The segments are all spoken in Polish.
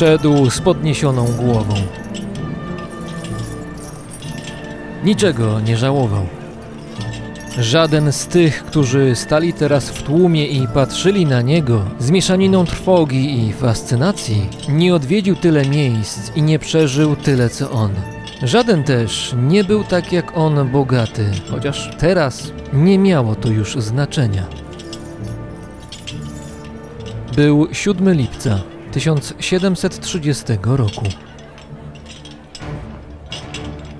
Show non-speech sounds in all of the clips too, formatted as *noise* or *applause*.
Szedł z podniesioną głową. Niczego nie żałował. Żaden z tych, którzy stali teraz w tłumie i patrzyli na niego z mieszaniną trwogi i fascynacji, nie odwiedził tyle miejsc i nie przeżył tyle co on. Żaden też nie był tak jak on bogaty, chociaż teraz nie miało to już znaczenia. Był 7 lipca 1730 roku.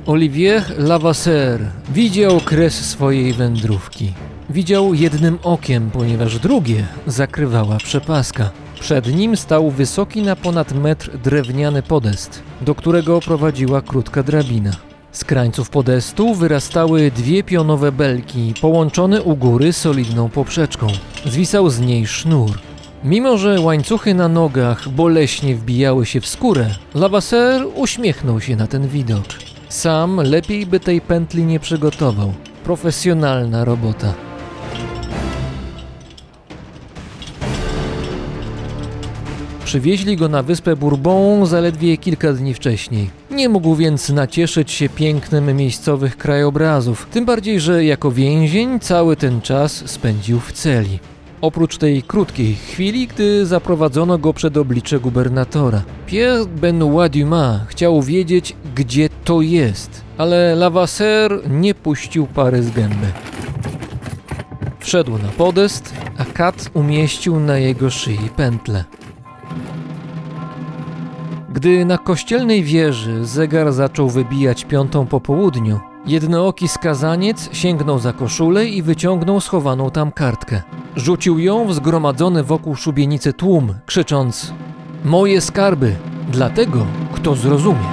Olivier Lavasseur widział kres swojej wędrówki. Widział jednym okiem, ponieważ drugie zakrywała przepaska. Przed nim stał wysoki na ponad metr drewniany podest, do którego prowadziła krótka drabina. Z krańców podestu wyrastały dwie pionowe belki, połączone u góry solidną poprzeczką. Zwisał z niej sznur. Mimo, że łańcuchy na nogach boleśnie wbijały się w skórę, Lavasseur uśmiechnął się na ten widok. Sam lepiej by tej pętli nie przygotował. Profesjonalna robota. Przywieźli go na wyspę Bourbon zaledwie kilka dni wcześniej. Nie mógł więc nacieszyć się pięknem miejscowych krajobrazów, tym bardziej, że jako więzień cały ten czas spędził w celi. Oprócz tej krótkiej chwili, gdy zaprowadzono go przed oblicze gubernatora. Pierre Benoit Dumas chciał wiedzieć, gdzie to jest, ale Lavasseur nie puścił pary z gęby. Wszedł na podest, a kat umieścił na jego szyi pętlę. Gdy na kościelnej wieży zegar zaczął wybijać piątą po południu, jednooki skazaniec sięgnął za koszulę i wyciągnął schowaną tam kartkę. Rzucił ją w zgromadzony wokół szubienicy tłum, krzycząc: Moje skarby, dla tego, kto zrozumie.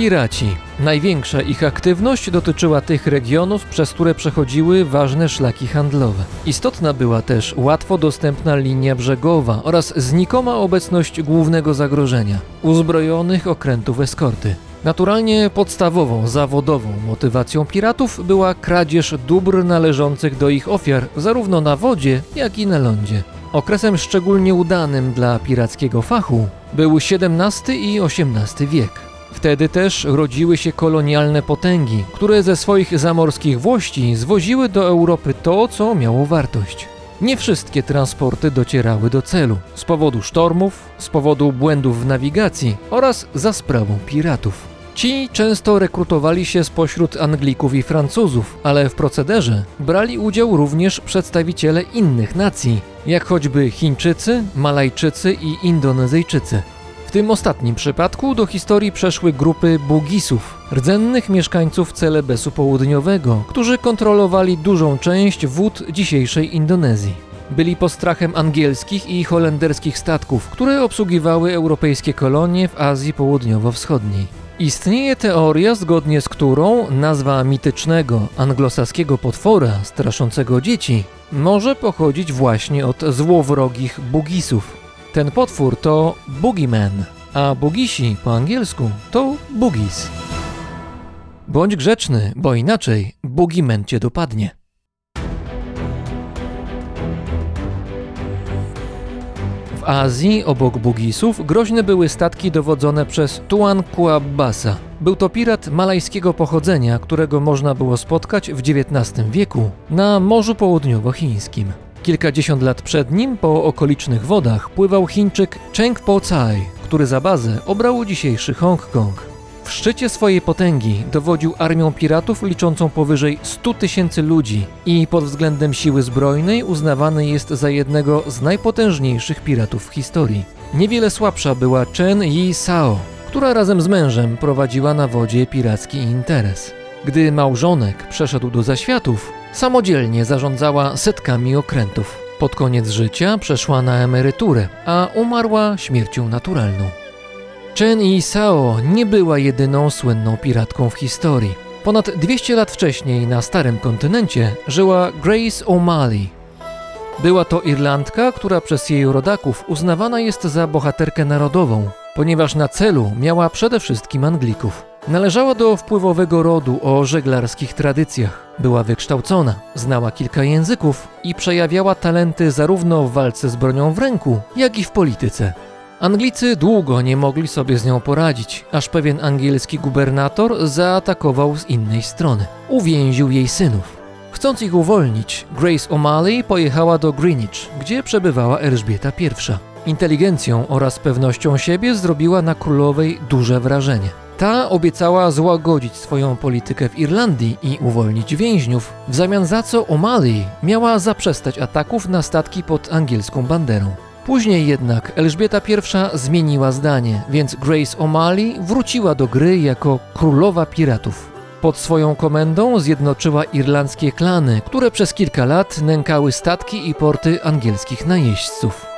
Piraci. Największa ich aktywność dotyczyła tych regionów, przez które przechodziły ważne szlaki handlowe. Istotna była też łatwo dostępna linia brzegowa oraz znikoma obecność głównego zagrożenia uzbrojonych okrętów eskorty. Naturalnie podstawową, zawodową motywacją piratów była kradzież dóbr należących do ich ofiar, zarówno na wodzie, jak i na lądzie. Okresem szczególnie udanym dla pirackiego fachu był XVII i XVIII wiek. Wtedy też rodziły się kolonialne potęgi, które ze swoich zamorskich włości zwoziły do Europy to, co miało wartość. Nie wszystkie transporty docierały do celu z powodu sztormów, z powodu błędów w nawigacji oraz za sprawą piratów. Ci często rekrutowali się spośród Anglików i Francuzów, ale w procederze brali udział również przedstawiciele innych nacji, jak choćby Chińczycy, Malajczycy i Indonezyjczycy. W tym ostatnim przypadku do historii przeszły grupy Bugisów, rdzennych mieszkańców Celebesu Południowego, którzy kontrolowali dużą część wód dzisiejszej Indonezji. Byli postrachem angielskich i holenderskich statków, które obsługiwały europejskie kolonie w Azji Południowo-Wschodniej. Istnieje teoria, zgodnie z którą nazwa mitycznego anglosaskiego potwora straszącego dzieci może pochodzić właśnie od złowrogich Bugisów. Ten potwór to Boogeyman, a Bugisi po angielsku to Boogies. Bądź grzeczny, bo inaczej Boogeyman cię dopadnie. W Azji, obok Bugisów, groźne były statki dowodzone przez Tuan Kuabbasa. Był to pirat malajskiego pochodzenia, którego można było spotkać w XIX wieku na Morzu Południowochińskim. Kilkadziesiąt lat przed nim po okolicznych wodach pływał Chińczyk Cheng Po-cai, który za bazę obrał dzisiejszy Hongkong. W szczycie swojej potęgi dowodził armią piratów liczącą powyżej 100 tysięcy ludzi i pod względem siły zbrojnej uznawany jest za jednego z najpotężniejszych piratów w historii. Niewiele słabsza była Chen Yi Sao, która razem z mężem prowadziła na wodzie piracki interes. Gdy małżonek przeszedł do zaświatów, samodzielnie zarządzała setkami okrętów. Pod koniec życia przeszła na emeryturę, a umarła śmiercią naturalną. Chen Yi Sao nie była jedyną słynną piratką w historii. Ponad 200 lat wcześniej na Starym Kontynencie żyła Grace O'Malley. Była to Irlandka, która przez jej rodaków uznawana jest za bohaterkę narodową, ponieważ na celu miała przede wszystkim Anglików. Należała do wpływowego rodu o żeglarskich tradycjach. Była wykształcona, znała kilka języków i przejawiała talenty zarówno w walce z bronią w ręku, jak i w polityce. Anglicy długo nie mogli sobie z nią poradzić, aż pewien angielski gubernator zaatakował z innej strony. Uwięził jej synów. Chcąc ich uwolnić, Grace O'Malley pojechała do Greenwich, gdzie przebywała Elżbieta I. Inteligencją oraz pewnością siebie zrobiła na królowej duże wrażenie. Ta obiecała złagodzić swoją politykę w Irlandii i uwolnić więźniów, w zamian za co O'Malley miała zaprzestać ataków na statki pod angielską banderą. Później jednak Elżbieta I zmieniła zdanie, więc Grace O'Malley wróciła do gry jako królowa piratów. Pod swoją komendą zjednoczyła irlandzkie klany, które przez kilka lat nękały statki i porty angielskich najeźdźców.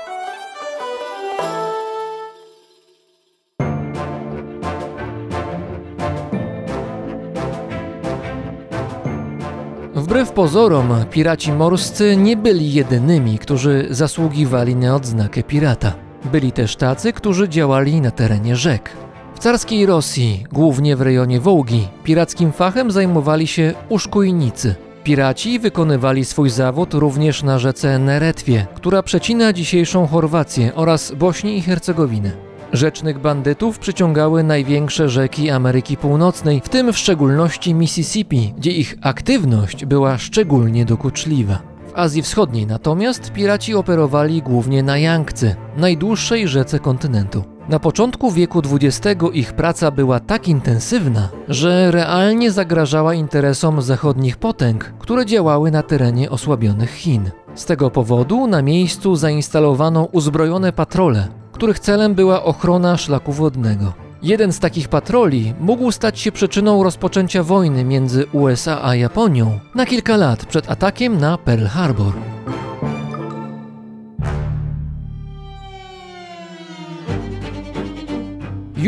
Wbrew pozorom, piraci morscy nie byli jedynymi, którzy zasługiwali na odznakę pirata. Byli też tacy, którzy działali na terenie rzek. W carskiej Rosji, głównie w rejonie Wołgi, pirackim fachem zajmowali się uszkujnicy. Piraci wykonywali swój zawód również na rzece Neretwie, która przecina dzisiejszą Chorwację oraz Bośnię i Hercegowinę. Rzecznych bandytów przyciągały największe rzeki Ameryki Północnej, w tym w szczególności Mississippi, gdzie ich aktywność była szczególnie dokuczliwa. W Azji Wschodniej natomiast piraci operowali głównie na Yangtze, najdłuższej rzece kontynentu. Na początku wieku XX ich praca była tak intensywna, że realnie zagrażała interesom zachodnich potęg, które działały na terenie osłabionych Chin. Z tego powodu na miejscu zainstalowano uzbrojone patrole, których celem była ochrona szlaku wodnego. Jeden z takich patroli mógł stać się przyczyną rozpoczęcia wojny między USA a Japonią na kilka lat przed atakiem na Pearl Harbor.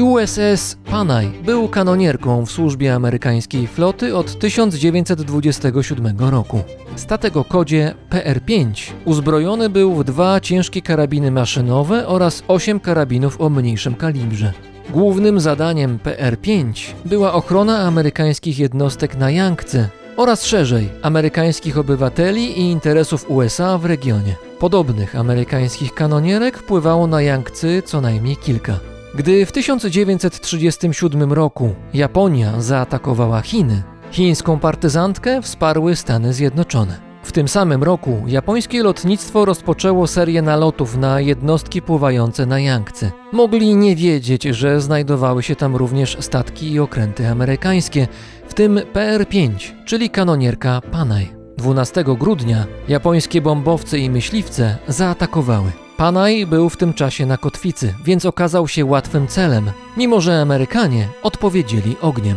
USS Panay był kanonierką w służbie amerykańskiej floty od 1927 roku. Statek o kodzie PR-5 uzbrojony był w dwa ciężkie karabiny maszynowe oraz osiem karabinów o mniejszym kalibrze. Głównym zadaniem PR-5 była ochrona amerykańskich jednostek na Yangtze oraz szerzej amerykańskich obywateli i interesów USA w regionie. Podobnych amerykańskich kanonierek pływało na Yangtze co najmniej kilka. Gdy w 1937 roku Japonia zaatakowała Chiny, chińską partyzantkę wsparły Stany Zjednoczone. W tym samym roku japońskie lotnictwo rozpoczęło serię nalotów na jednostki pływające na Yangtze. Mogli nie wiedzieć, że znajdowały się tam również statki i okręty amerykańskie, w tym PR-5, czyli kanonierka Panay. 12 grudnia japońskie bombowce i myśliwce zaatakowały. Panay był w tym czasie na kotwicy, więc okazał się łatwym celem, mimo że Amerykanie odpowiedzieli ogniem.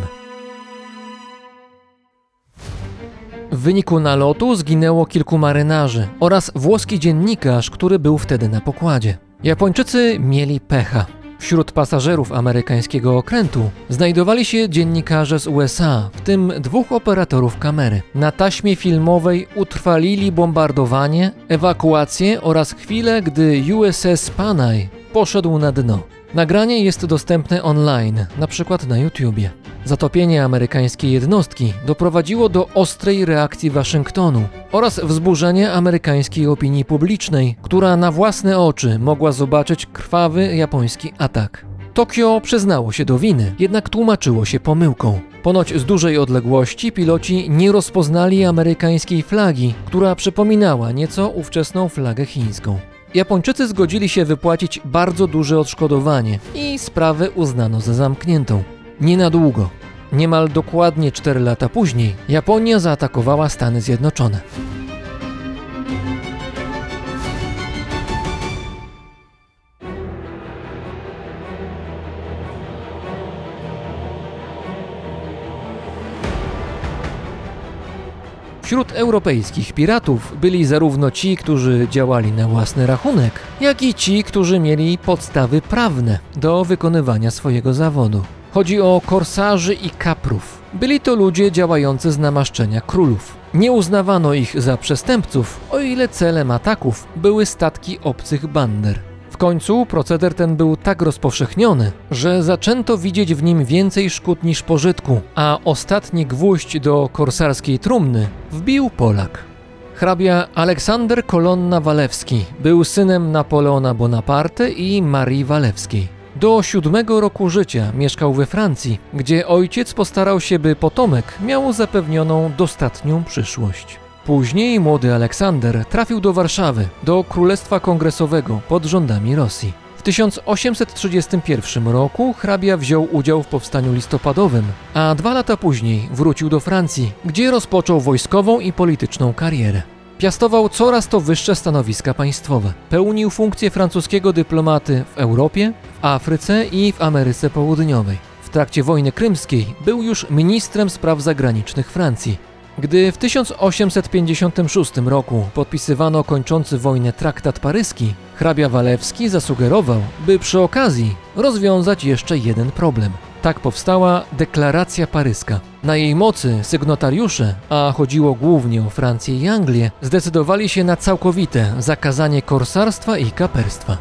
W wyniku nalotu zginęło kilku marynarzy oraz włoski dziennikarz, który był wtedy na pokładzie. Japończycy mieli pecha. Wśród pasażerów amerykańskiego okrętu znajdowali się dziennikarze z USA, w tym dwóch operatorów kamery. Na taśmie filmowej utrwalili bombardowanie, ewakuację oraz chwilę, gdy USS Panay poszedł na dno. Nagranie jest dostępne online, na przykład na YouTubie. Zatopienie amerykańskiej jednostki doprowadziło do ostrej reakcji Waszyngtonu oraz wzburzenia amerykańskiej opinii publicznej, która na własne oczy mogła zobaczyć krwawy japoński atak. Tokio przyznało się do winy, jednak tłumaczyło się pomyłką. Ponoć z dużej odległości piloci nie rozpoznali amerykańskiej flagi, która przypominała nieco ówczesną flagę chińską. Japończycy zgodzili się wypłacić bardzo duże odszkodowanie i sprawę uznano za zamkniętą. Nie na długo. Niemal dokładnie 4 lata później Japonia zaatakowała Stany Zjednoczone. Wśród europejskich piratów byli zarówno ci, którzy działali na własny rachunek, jak i ci, którzy mieli podstawy prawne do wykonywania swojego zawodu. Chodzi o korsarzy i kaprów. Byli to ludzie działający z namaszczenia królów. Nie uznawano ich za przestępców, o ile celem ataków były statki obcych bander. W końcu proceder ten był tak rozpowszechniony, że zaczęto widzieć w nim więcej szkód niż pożytku, a ostatni gwóźdź do korsarskiej trumny wbił Polak. Hrabia Aleksander Kolonna Walewski był synem Napoleona Bonaparte i Marii Walewskiej. Do siódmego roku życia mieszkał we Francji, gdzie ojciec postarał się, by potomek miał zapewnioną dostatnią przyszłość. Później młody Aleksander trafił do Warszawy, do Królestwa Kongresowego pod rządami Rosji. W 1831 roku hrabia wziął udział w powstaniu listopadowym, a dwa lata później wrócił do Francji, gdzie rozpoczął wojskową i polityczną karierę. Piastował coraz to wyższe stanowiska państwowe. Pełnił funkcję francuskiego dyplomaty w Europie, w Afryce i w Ameryce Południowej. W trakcie wojny krymskiej był już ministrem spraw zagranicznych Francji. Gdy w 1856 roku podpisywano kończący wojnę traktat paryski, hrabia Walewski zasugerował, by przy okazji rozwiązać jeszcze jeden problem. Tak powstała deklaracja paryska. Na jej mocy sygnatariusze, a chodziło głównie o Francję i Anglię, zdecydowali się na całkowite zakazanie korsarstwa i kaperstwa.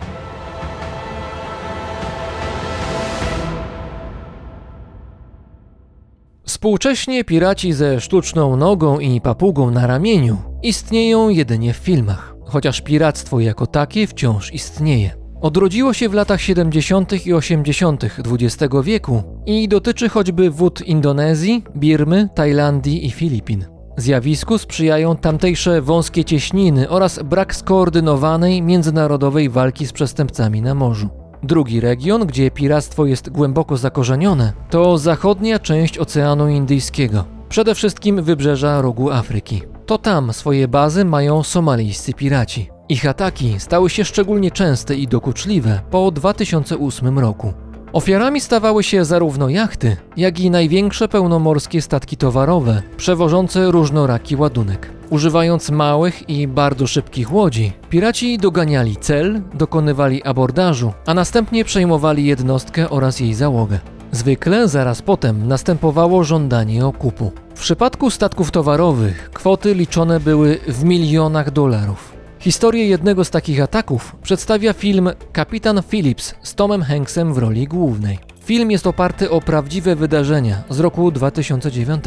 Współcześnie piraci ze sztuczną nogą i papugą na ramieniu istnieją jedynie w filmach, chociaż piractwo jako takie wciąż istnieje. Odrodziło się w latach 70. i 80. XX wieku i dotyczy choćby wód Indonezji, Birmy, Tajlandii i Filipin. Zjawisku sprzyjają tamtejsze wąskie cieśniny oraz brak skoordynowanej międzynarodowej walki z przestępcami na morzu. Drugi region, gdzie piractwo jest głęboko zakorzenione, to zachodnia część Oceanu Indyjskiego, przede wszystkim wybrzeża rogu Afryki. To tam swoje bazy mają somalijscy piraci. Ich ataki stały się szczególnie częste i dokuczliwe po 2008 roku. Ofiarami stawały się zarówno jachty, jak i największe pełnomorskie statki towarowe, przewożące różnoraki ładunek. Używając małych i bardzo szybkich łodzi, piraci doganiali cel, dokonywali abordażu, a następnie przejmowali jednostkę oraz jej załogę. Zwykle zaraz potem następowało żądanie okupu. W przypadku statków towarowych kwoty liczone były w milionach dolarów. Historię jednego z takich ataków przedstawia film Kapitan Phillips z Tomem Hanksem w roli głównej. Film jest oparty o prawdziwe wydarzenia z roku 2009.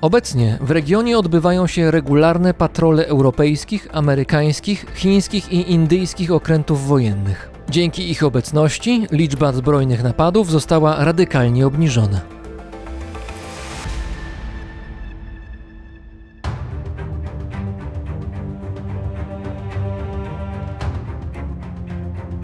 Obecnie w regionie odbywają się regularne patrole europejskich, amerykańskich, chińskich i indyjskich okrętów wojennych. Dzięki ich obecności liczba zbrojnych napadów została radykalnie obniżona.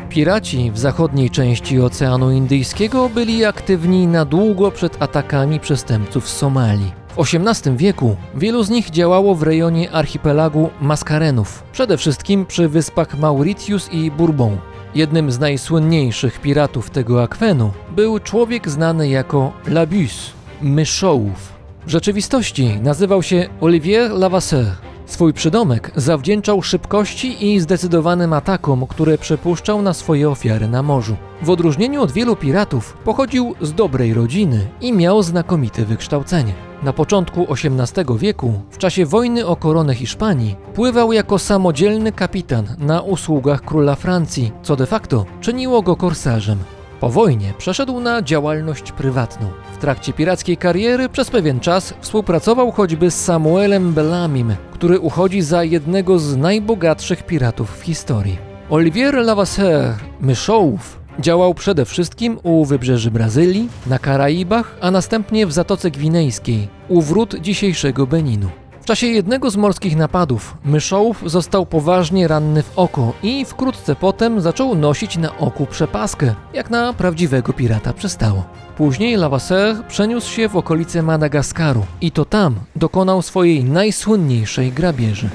Piraci w zachodniej części Oceanu Indyjskiego byli aktywni na długo przed atakami przestępców z Somalii. W XVIII wieku wielu z nich działało w rejonie archipelagu Maskarenów, przede wszystkim przy wyspach Mauritius i Bourbon. Jednym z najsłynniejszych piratów tego akwenu był człowiek znany jako Labus, myszołów. W rzeczywistości nazywał się Olivier Lavasseur. Swój przydomek zawdzięczał szybkości i zdecydowanym atakom, które przepuszczał na swoje ofiary na morzu. W odróżnieniu od wielu piratów, pochodził z dobrej rodziny i miał znakomite wykształcenie. Na początku XVIII wieku, w czasie wojny o koronę Hiszpanii, pływał jako samodzielny kapitan na usługach króla Francji, co de facto czyniło go korsarzem. Po wojnie przeszedł na działalność prywatną. W trakcie pirackiej kariery przez pewien czas współpracował choćby z Samuelem Bellamim, który uchodzi za jednego z najbogatszych piratów w historii. Olivier Lavasseur, myszołów, Działał przede wszystkim u wybrzeży Brazylii, na Karaibach, a następnie w Zatoce Gwinejskiej, u wrót dzisiejszego Beninu. Czasie jednego z morskich napadów myszołów został poważnie ranny w oko i wkrótce potem zaczął nosić na oku przepaskę, jak na prawdziwego pirata przystało. Później Lavasseur przeniósł się w okolice Madagaskaru i to tam dokonał swojej najsłynniejszej grabieży.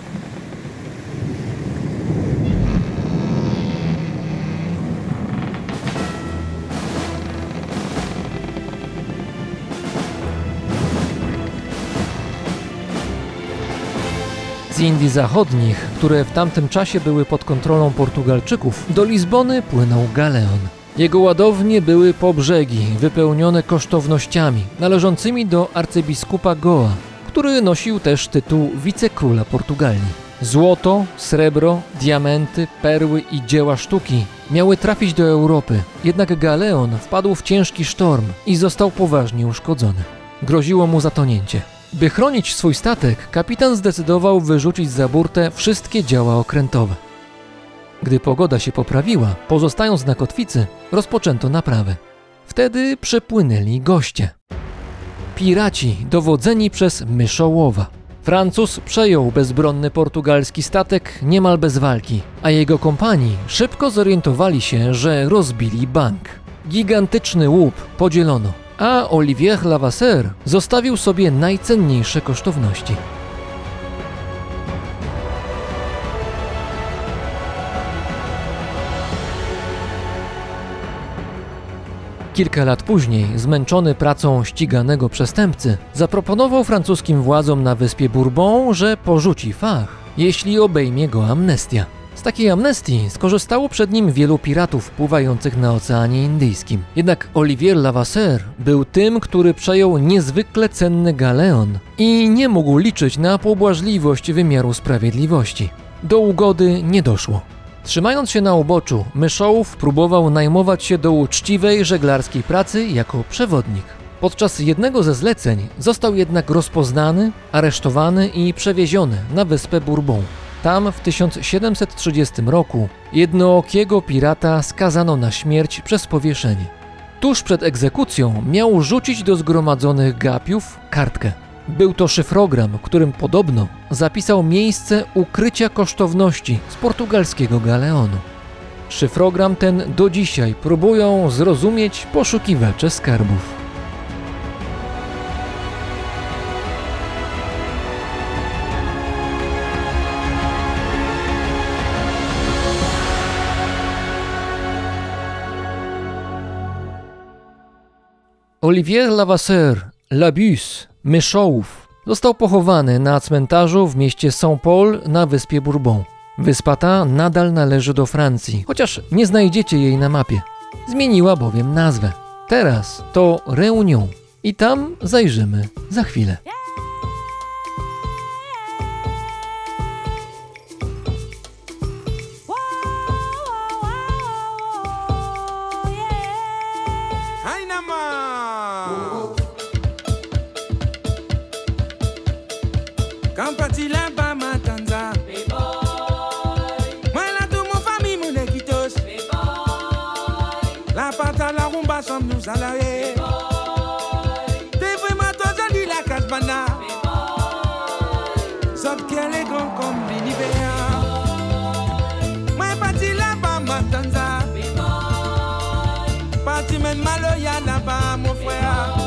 Indii Zachodnich, które w tamtym czasie były pod kontrolą Portugalczyków, do Lizbony płynął galeon. Jego ładownie były po brzegi, wypełnione kosztownościami należącymi do arcybiskupa Goa, który nosił też tytuł wicekróla Portugalii. Złoto, srebro, diamenty, perły i dzieła sztuki miały trafić do Europy, jednak galeon wpadł w ciężki sztorm i został poważnie uszkodzony. Groziło mu zatonięcie. By chronić swój statek, kapitan zdecydował wyrzucić za burtę wszystkie działa okrętowe. Gdy pogoda się poprawiła, pozostając na kotwicy, rozpoczęto naprawy. Wtedy przypłynęli goście. Piraci dowodzeni przez Myszołowa. Francuz przejął bezbronny portugalski statek niemal bez walki, a jego kompanii szybko zorientowali się, że rozbili bank. Gigantyczny łup podzielono, a Olivier Lavasseur zostawił sobie najcenniejsze kosztowności. Kilka lat później, zmęczony pracą ściganego przestępcy, zaproponował francuskim władzom na wyspie Bourbon, że porzuci fach, jeśli obejmie go amnestia. Takiej amnestii skorzystało przed nim wielu piratów pływających na Oceanie Indyjskim. Jednak Olivier Lavasseur był tym, który przejął niezwykle cenny galeon i nie mógł liczyć na pobłażliwość wymiaru sprawiedliwości. Do ugody nie doszło. Trzymając się na uboczu, Myszołów próbował najmować się do uczciwej żeglarskiej pracy jako przewodnik. Podczas jednego ze zleceń został jednak rozpoznany, aresztowany i przewieziony na wyspę Bourbon. Tam w 1730 roku jednookiego pirata skazano na śmierć przez powieszenie. Tuż przed egzekucją miał rzucić do zgromadzonych gapiów kartkę. Był to szyfrogram, którym podobno zapisał miejsce ukrycia kosztowności z portugalskiego galeonu. Szyfrogram ten do dzisiaj próbują zrozumieć poszukiwacze skarbów. Olivier Lavasseur, Labus, Myszołów, został pochowany na cmentarzu w mieście Saint-Paul na wyspie Bourbon. Wyspa ta nadal należy do Francji, chociaż nie znajdziecie jej na mapie. Zmieniła bowiem nazwę. Teraz to Reunion i tam zajrzymy za chwilę. salarié. T'es vraiment trop joli la casbana. Sauf qu'elle est grande comme l'univers. Moi, parti là-bas, ma Matanza. Parti même Maloya là-bas, mon frère.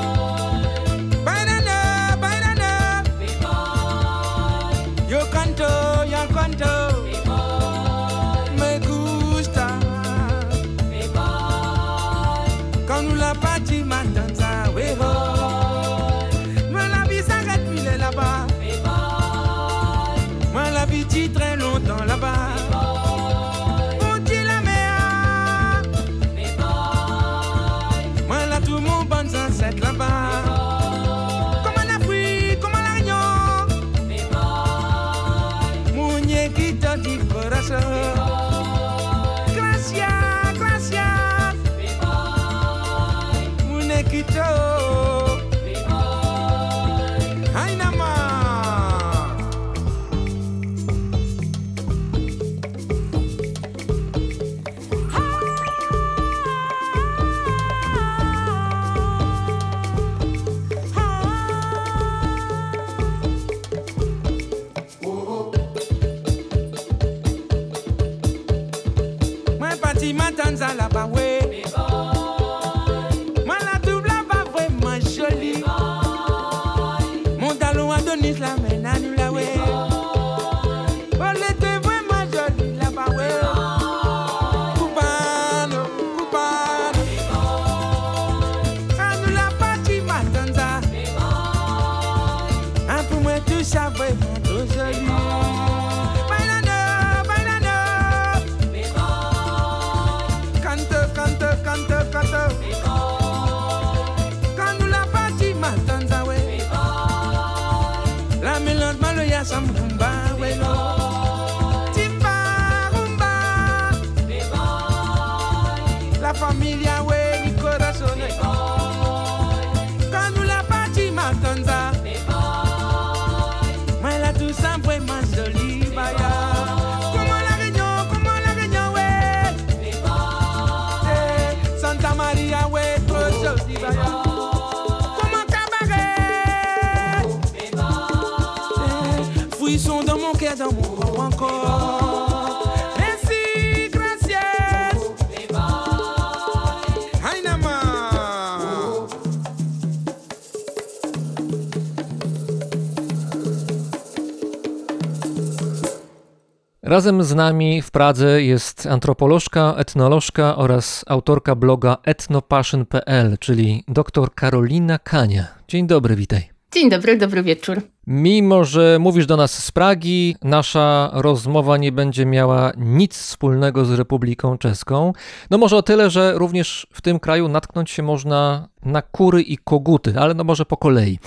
Razem z nami w Pradze jest antropolożka, etnolożka oraz autorka bloga etnopassion.pl, czyli dr Karolina Kania. Dzień dobry, witaj. Dzień dobry, dobry wieczór. Mimo, że mówisz do nas z Pragi, nasza rozmowa nie będzie miała nic wspólnego z Republiką Czeską. No może o tyle, że również w tym kraju natknąć się można na kury i koguty, ale no może po kolei.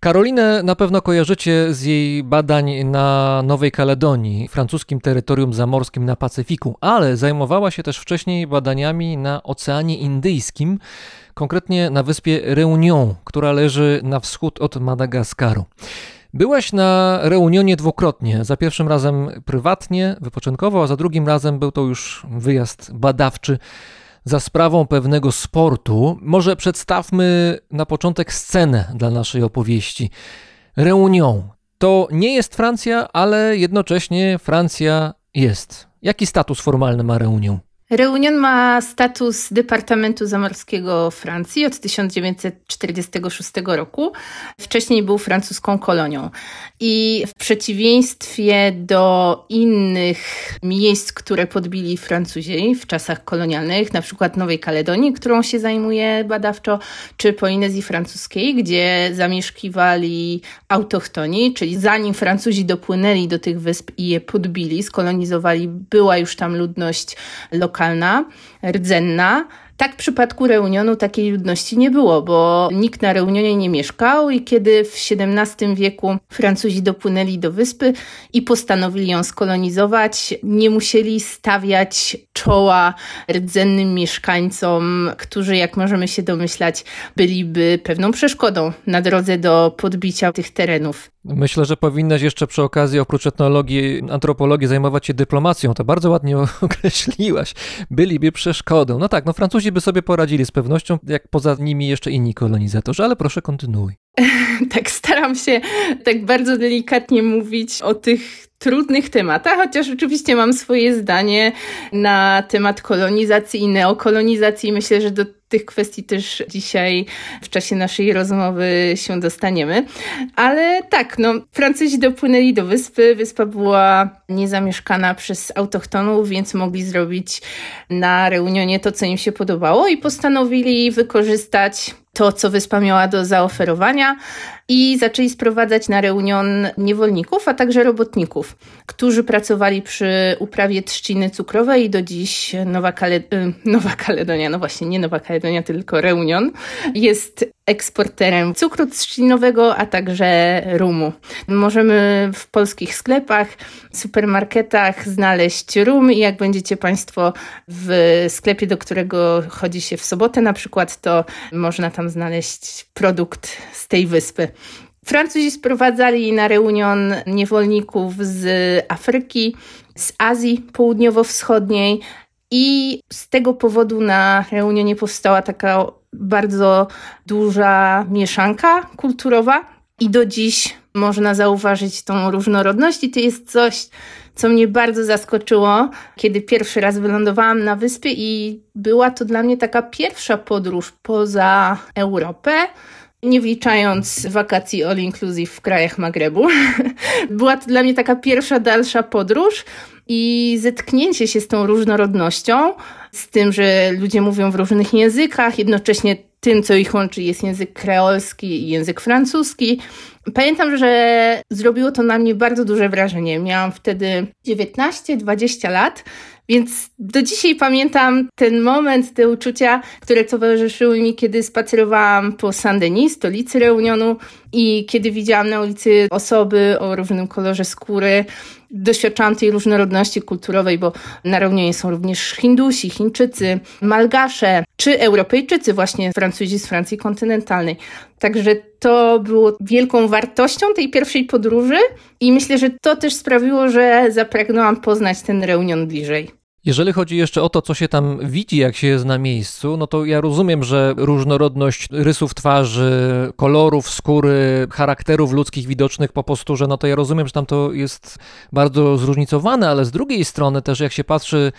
Karolinę na pewno kojarzycie z jej badań na Nowej Kaledonii, francuskim terytorium zamorskim na Pacyfiku, ale zajmowała się też wcześniej badaniami na Oceanie Indyjskim, konkretnie na wyspie Reunion, która leży na wschód od Madagaskaru. Byłaś na Reunionie dwukrotnie. Za pierwszym razem prywatnie, wypoczynkowo, a za drugim razem był to już wyjazd badawczy za sprawą pewnego sportu. Może przedstawmy na początek scenę dla naszej opowieści. Reunion to nie jest Francja, ale jednocześnie Francja jest. Jaki status formalny ma Reunion? Reunion ma status Departamentu Zamorskiego Francji od 1946 roku. Wcześniej był francuską kolonią. I w przeciwieństwie do innych miejsc, które podbili Francuzi w czasach kolonialnych, na przykład Nowej Kaledonii, którą się zajmuje badawczo, czy Polinezji Francuskiej, gdzie zamieszkiwali autochtoni, czyli zanim Francuzi dopłynęli do tych wysp i je podbili, skolonizowali, była już tam ludność lokalna, rdzenna. Tak w przypadku Reunionu takiej ludności nie było, bo nikt na Reunionie nie mieszkał i kiedy w XVII wieku Francuzi dopłynęli do wyspy i postanowili ją skolonizować, nie musieli stawiać czoła rdzennym mieszkańcom, którzy, jak możemy się domyślać, byliby pewną przeszkodą na drodze do podbicia tych terenów. Myślę, że powinnaś jeszcze przy okazji, oprócz etnologii, antropologii, zajmować się dyplomacją. To bardzo ładnie *laughs* określiłaś. Byliby przeszkodą. No tak, no Francuzi by sobie poradzili z pewnością, jak poza nimi jeszcze inni kolonizatorzy, ale proszę kontynuuj. *laughs* tak staram się tak bardzo delikatnie mówić o tych trudnych tematach, chociaż oczywiście mam swoje zdanie na temat kolonizacji i neokolonizacji. Myślę, że do tych kwestii też dzisiaj w czasie naszej rozmowy się dostaniemy. Ale tak, no, Francuzi dopłynęli do wyspy. Wyspa była niezamieszkana przez autochtonów, więc mogli zrobić na Reunionie to, co im się podobało i postanowili wykorzystać to, co wyspa miała do zaoferowania i zaczęli sprowadzać na reunion niewolników, a także robotników, którzy pracowali przy uprawie trzciny cukrowej i do dziś Nowa, Kale Nowa Kaledonia, no właśnie nie Nowa Kaledonia, tylko Reunion, jest eksporterem cukru trzcinowego, a także rumu. Możemy w polskich sklepach, supermarketach znaleźć rum i jak będziecie Państwo w sklepie, do którego chodzi się w sobotę na przykład, to można tam znaleźć produkt z tej wyspy. Francuzi sprowadzali na reunion niewolników z Afryki, z Azji Południowo-Wschodniej i z tego powodu na reunionie powstała taka bardzo duża mieszanka kulturowa i do dziś można zauważyć tą różnorodność i to jest coś, co mnie bardzo zaskoczyło, kiedy pierwszy raz wylądowałam na wyspie i była to dla mnie taka pierwsza podróż poza Europę. Nie wliczając wakacji all inclusive w krajach Magrebu. *laughs* Była to dla mnie taka pierwsza dalsza podróż i zetknięcie się z tą różnorodnością, z tym, że ludzie mówią w różnych językach, jednocześnie tym, co ich łączy, jest język kreolski i język francuski. Pamiętam, że zrobiło to na mnie bardzo duże wrażenie. Miałam wtedy 19-20 lat, więc do dzisiaj pamiętam ten moment, te uczucia, które towarzyszyły mi, kiedy spacerowałam po Saint-Denis, stolicy Reunionu i kiedy widziałam na ulicy osoby o różnym kolorze skóry, doświadczałam tej różnorodności kulturowej, bo na Reunionie są również Hindusi, Chińczycy, Malgasze, czy Europejczycy, właśnie Francuzi z Francji kontynentalnej. Także to było wielką wartością tej pierwszej podróży i myślę, że to też sprawiło, że zapragnęłam poznać ten Reunion bliżej. Jeżeli chodzi jeszcze o to, co się tam widzi, jak się jest na miejscu, no to ja rozumiem, że różnorodność rysów twarzy, kolorów skóry, charakterów ludzkich widocznych po posturze, no to ja rozumiem, że tam to jest bardzo zróżnicowane, ale z drugiej strony też jak się patrzy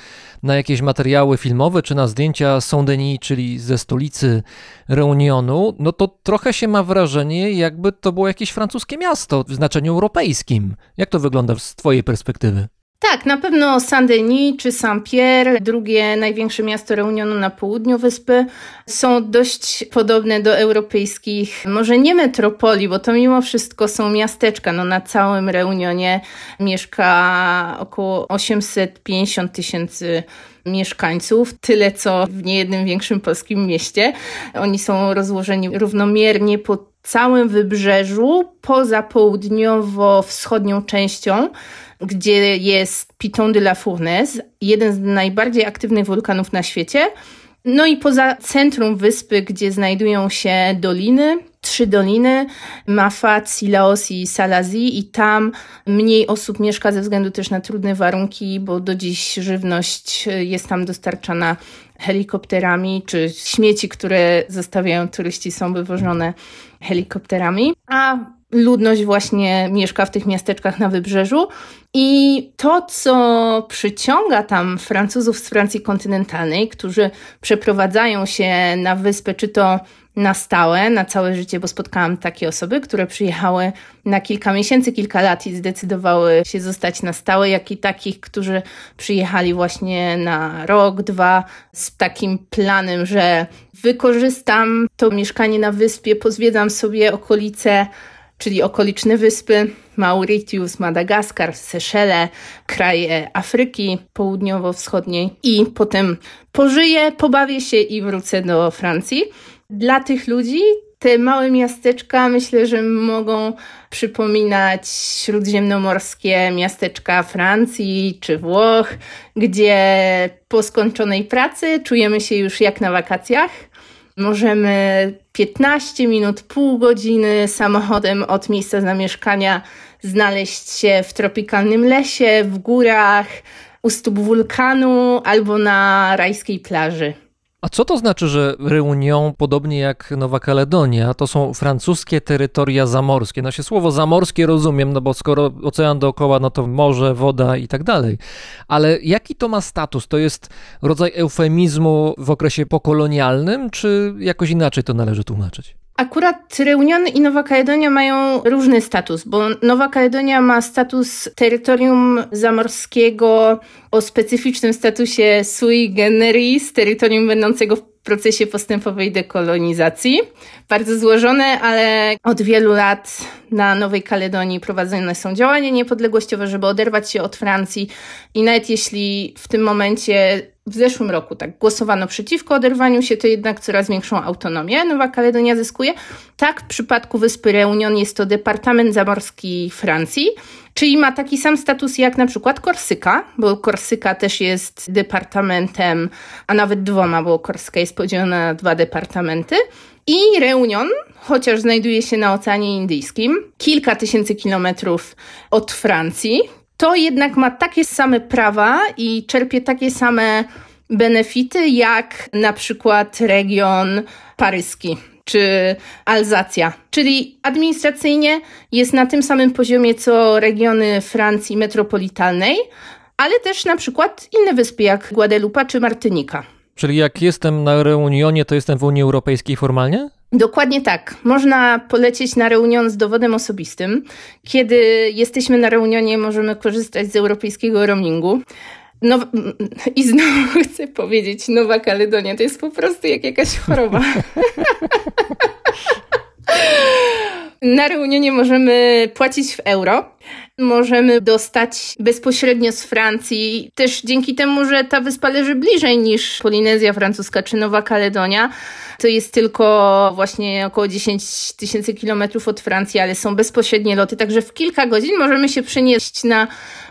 na jakieś materiały filmowe czy na zdjęcia Saint-Denis, czyli ze stolicy Reunionu, no to trochę się ma wrażenie, jakby to było jakieś francuskie miasto w znaczeniu europejskim. Jak to wygląda z Twojej perspektywy? Tak, na pewno Saint-Denis czy Saint-Pierre, drugie największe miasto Reunionu na południu wyspy, są dość podobne do europejskich, może nie metropolii, bo to mimo wszystko są miasteczka. No, na całym Reunionie mieszka około 850 tysięcy mieszkańców, tyle co w niejednym większym polskim mieście. Oni są rozłożeni równomiernie po całym wybrzeżu, poza południowo-wschodnią częścią gdzie jest Piton de la Fournaise, jeden z najbardziej aktywnych wulkanów na świecie. No i poza centrum wyspy, gdzie znajdują się doliny, trzy doliny, Mafat, Silaos i Salazi i tam mniej osób mieszka ze względu też na trudne warunki, bo do dziś żywność jest tam dostarczana helikopterami, czy śmieci, które zostawiają turyści są wywożone helikopterami. A ludność właśnie mieszka w tych miasteczkach na wybrzeżu. I to, co przyciąga tam Francuzów z Francji kontynentalnej, którzy przeprowadzają się na wyspę, czy to na stałe, na całe życie, bo spotkałam takie osoby, które przyjechały na kilka miesięcy, kilka lat i zdecydowały się zostać na stałe, jak i takich, którzy przyjechali właśnie na rok, dwa z takim planem, że wykorzystam to mieszkanie na wyspie, pozwiedzam sobie okolice czyli okoliczne wyspy Mauritius, Madagaskar, Seszele, kraje Afryki Południowo-Wschodniej i potem pożyję, pobawię się i wrócę do Francji. Dla tych ludzi te małe miasteczka myślę, że mogą przypominać śródziemnomorskie miasteczka Francji czy Włoch, gdzie po skończonej pracy czujemy się już jak na wakacjach Możemy 15 minut, pół godziny samochodem od miejsca zamieszkania znaleźć się w tropikalnym lesie, w górach, u stóp wulkanu albo na rajskiej plaży. A co to znaczy, że Reunion, podobnie jak Nowa Kaledonia, to są francuskie terytoria zamorskie? No się słowo zamorskie rozumiem, no bo skoro ocean dookoła, no to morze, woda i tak dalej. Ale jaki to ma status? To jest rodzaj eufemizmu w okresie pokolonialnym, czy jakoś inaczej to należy tłumaczyć? Akurat Reunion i Nowa Kaledonia mają różny status, bo Nowa Kaledonia ma status terytorium zamorskiego o specyficznym statusie sui generis, terytorium będącego w procesie postępowej dekolonizacji. Bardzo złożone, ale od wielu lat na Nowej Kaledonii prowadzone są działania niepodległościowe, żeby oderwać się od Francji i nawet jeśli w tym momencie w zeszłym roku tak głosowano przeciwko oderwaniu się, to jednak coraz większą autonomię Nowa Kaledonia zyskuje. Tak, w przypadku wyspy Reunion jest to Departament Zamorski Francji, czyli ma taki sam status jak na przykład Korsyka, bo Korsyka też jest departamentem, a nawet dwoma, bo Korsyka jest podzielona na dwa departamenty. I Reunion, chociaż znajduje się na Oceanie Indyjskim, kilka tysięcy kilometrów od Francji, to jednak ma takie same prawa i czerpie takie same benefity jak na przykład region paryski. czy Alzacja. Czyli administracyjnie jest na tym samym poziomie co regiony Francji metropolitalnej, ale też na przykład inne wyspy jak Guadeloupe czy Martynika. Czyli jak jestem na Reunionie, to jestem w Unii Europejskiej formalnie? Dokładnie tak. Można polecieć na reunion z dowodem osobistym. Kiedy jesteśmy na reunionie, możemy korzystać z europejskiego roamingu. No, I znowu *laughs* chcę powiedzieć, Nowa Kaledonia to jest po prostu jak jakaś choroba. *laughs* Na reunionie możemy płacić w euro, możemy dostać bezpośrednio z Francji, też dzięki temu, że ta wyspa leży bliżej niż Polinezja Francuska czy Nowa Kaledonia. To jest tylko właśnie około 10 tysięcy kilometrów od Francji, ale są bezpośrednie loty, także w kilka godzin możemy się przenieść na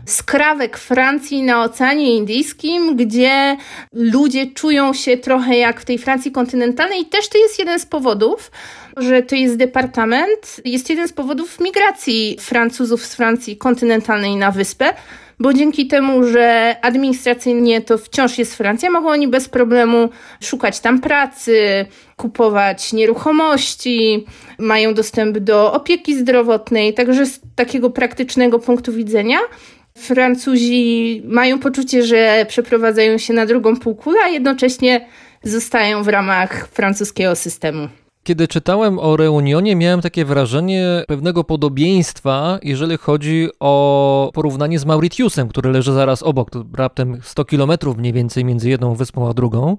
skrawek Francji na Oceanie Indyjskim, gdzie ludzie czują się trochę jak w tej Francji kontynentalnej i też to jest jeden z powodów, że to jest departament, jest jeden z powodów migracji Francuzów z Francji kontynentalnej na wyspę, bo dzięki temu, że administracyjnie to wciąż jest Francja, mogą oni bez problemu szukać tam pracy, kupować nieruchomości, mają dostęp do opieki zdrowotnej, także z takiego praktycznego punktu widzenia. Francuzi mają poczucie, że przeprowadzają się na drugą półkulę, a jednocześnie zostają w ramach francuskiego systemu. Kiedy czytałem o Reunionie, miałem takie wrażenie pewnego podobieństwa, jeżeli chodzi o porównanie z Mauritiusem, który leży zaraz obok, to raptem 100 kilometrów mniej więcej między jedną wyspą a drugą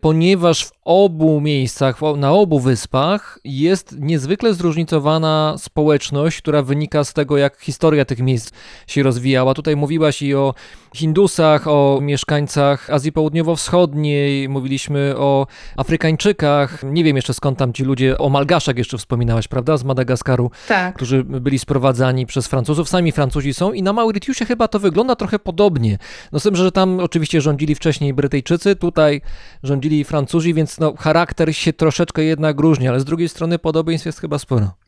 ponieważ w obu miejscach, na obu wyspach jest niezwykle zróżnicowana społeczność, która wynika z tego, jak historia tych miejsc się rozwijała. Tutaj mówiłaś i o Hindusach, o mieszkańcach Azji Południowo-Wschodniej, mówiliśmy o Afrykańczykach, nie wiem jeszcze skąd tam ci ludzie, o Malgaszach jeszcze wspominałaś, prawda, z Madagaskaru, tak. którzy byli sprowadzani przez Francuzów, sami Francuzi są i na Mauritiusie chyba to wygląda trochę podobnie. No z tym, że tam oczywiście rządzili wcześniej Brytyjczycy, tutaj rządzili Francuzi, więc no, charakter się troszeczkę jednak różni, ale z drugiej strony podobieństw jest chyba sporo.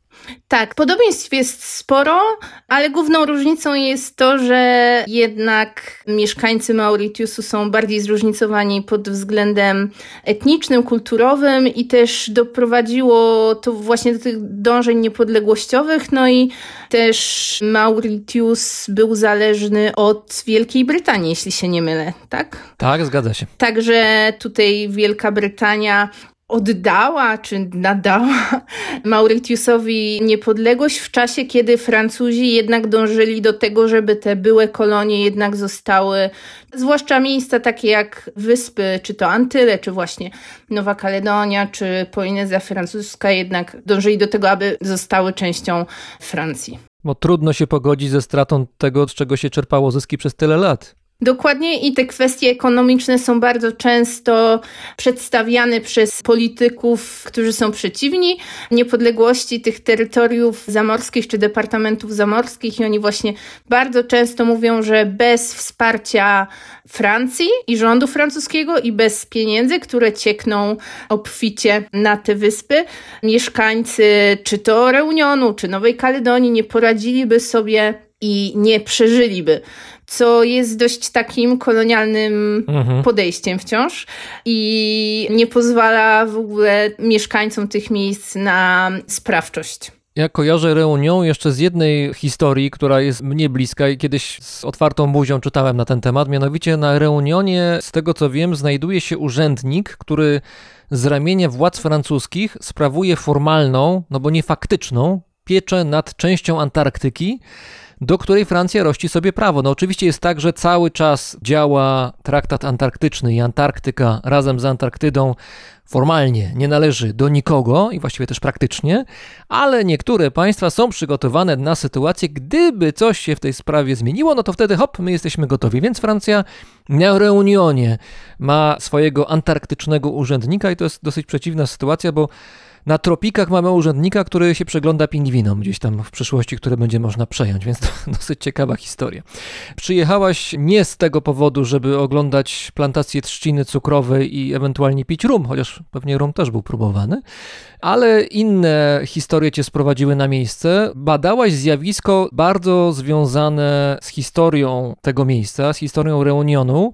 Tak, podobieństw jest sporo, ale główną różnicą jest to, że jednak mieszkańcy Mauritiusu są bardziej zróżnicowani pod względem etnicznym, kulturowym i też doprowadziło to właśnie do tych dążeń niepodległościowych. No i też Mauritius był zależny od Wielkiej Brytanii, jeśli się nie mylę, tak? Tak, zgadza się. Także tutaj Wielka Brytania oddała czy nadała *laughs* Mauritiusowi niepodległość w czasie, kiedy Francuzi jednak dążyli do tego, żeby te byłe kolonie jednak zostały, zwłaszcza miejsca takie jak wyspy, czy to Antyle, czy właśnie Nowa Kaledonia, czy Polinezja Francuska, jednak dążyli do tego, aby zostały częścią Francji. Bo trudno się pogodzić ze stratą tego, z czego się czerpało zyski przez tyle lat. Dokładnie i te kwestie ekonomiczne są bardzo często przedstawiane przez polityków, którzy są przeciwni niepodległości tych terytoriów zamorskich czy departamentów zamorskich i oni właśnie bardzo często mówią, że bez wsparcia Francji i rządu francuskiego i bez pieniędzy, które ciekną obficie na te wyspy, mieszkańcy czy to Reunionu, czy Nowej Kaledonii nie poradziliby sobie i nie przeżyliby co jest dość takim kolonialnym mhm. podejściem wciąż i nie pozwala w ogóle mieszkańcom tych miejsc na sprawczość. Ja kojarzę Reunią jeszcze z jednej historii, która jest mnie bliska i kiedyś z otwartą buzią czytałem na ten temat. Mianowicie na Reunionie, z tego co wiem, znajduje się urzędnik, który z ramienia władz francuskich sprawuje formalną, no bo nie faktyczną, pieczę nad częścią Antarktyki do której Francja rości sobie prawo. No oczywiście jest tak, że cały czas działa traktat antarktyczny i Antarktyka razem z Antarktydą formalnie nie należy do nikogo i właściwie też praktycznie, ale niektóre państwa są przygotowane na sytuację, gdyby coś się w tej sprawie zmieniło, no to wtedy hop, my jesteśmy gotowi. Więc Francja na Reunionie ma swojego antarktycznego urzędnika i to jest dosyć przeciwna sytuacja, bo na tropikach mamy urzędnika, który się przegląda pingwinom gdzieś tam w przyszłości, które będzie można przejąć, więc to *laughs* dosyć ciekawa historia. Przyjechałaś nie z tego powodu, żeby oglądać plantację trzciny cukrowej i ewentualnie pić rum, chociaż pewnie rum też był próbowany, ale inne historie cię sprowadziły na miejsce. Badałaś zjawisko bardzo związane z historią tego miejsca, z historią Reunionu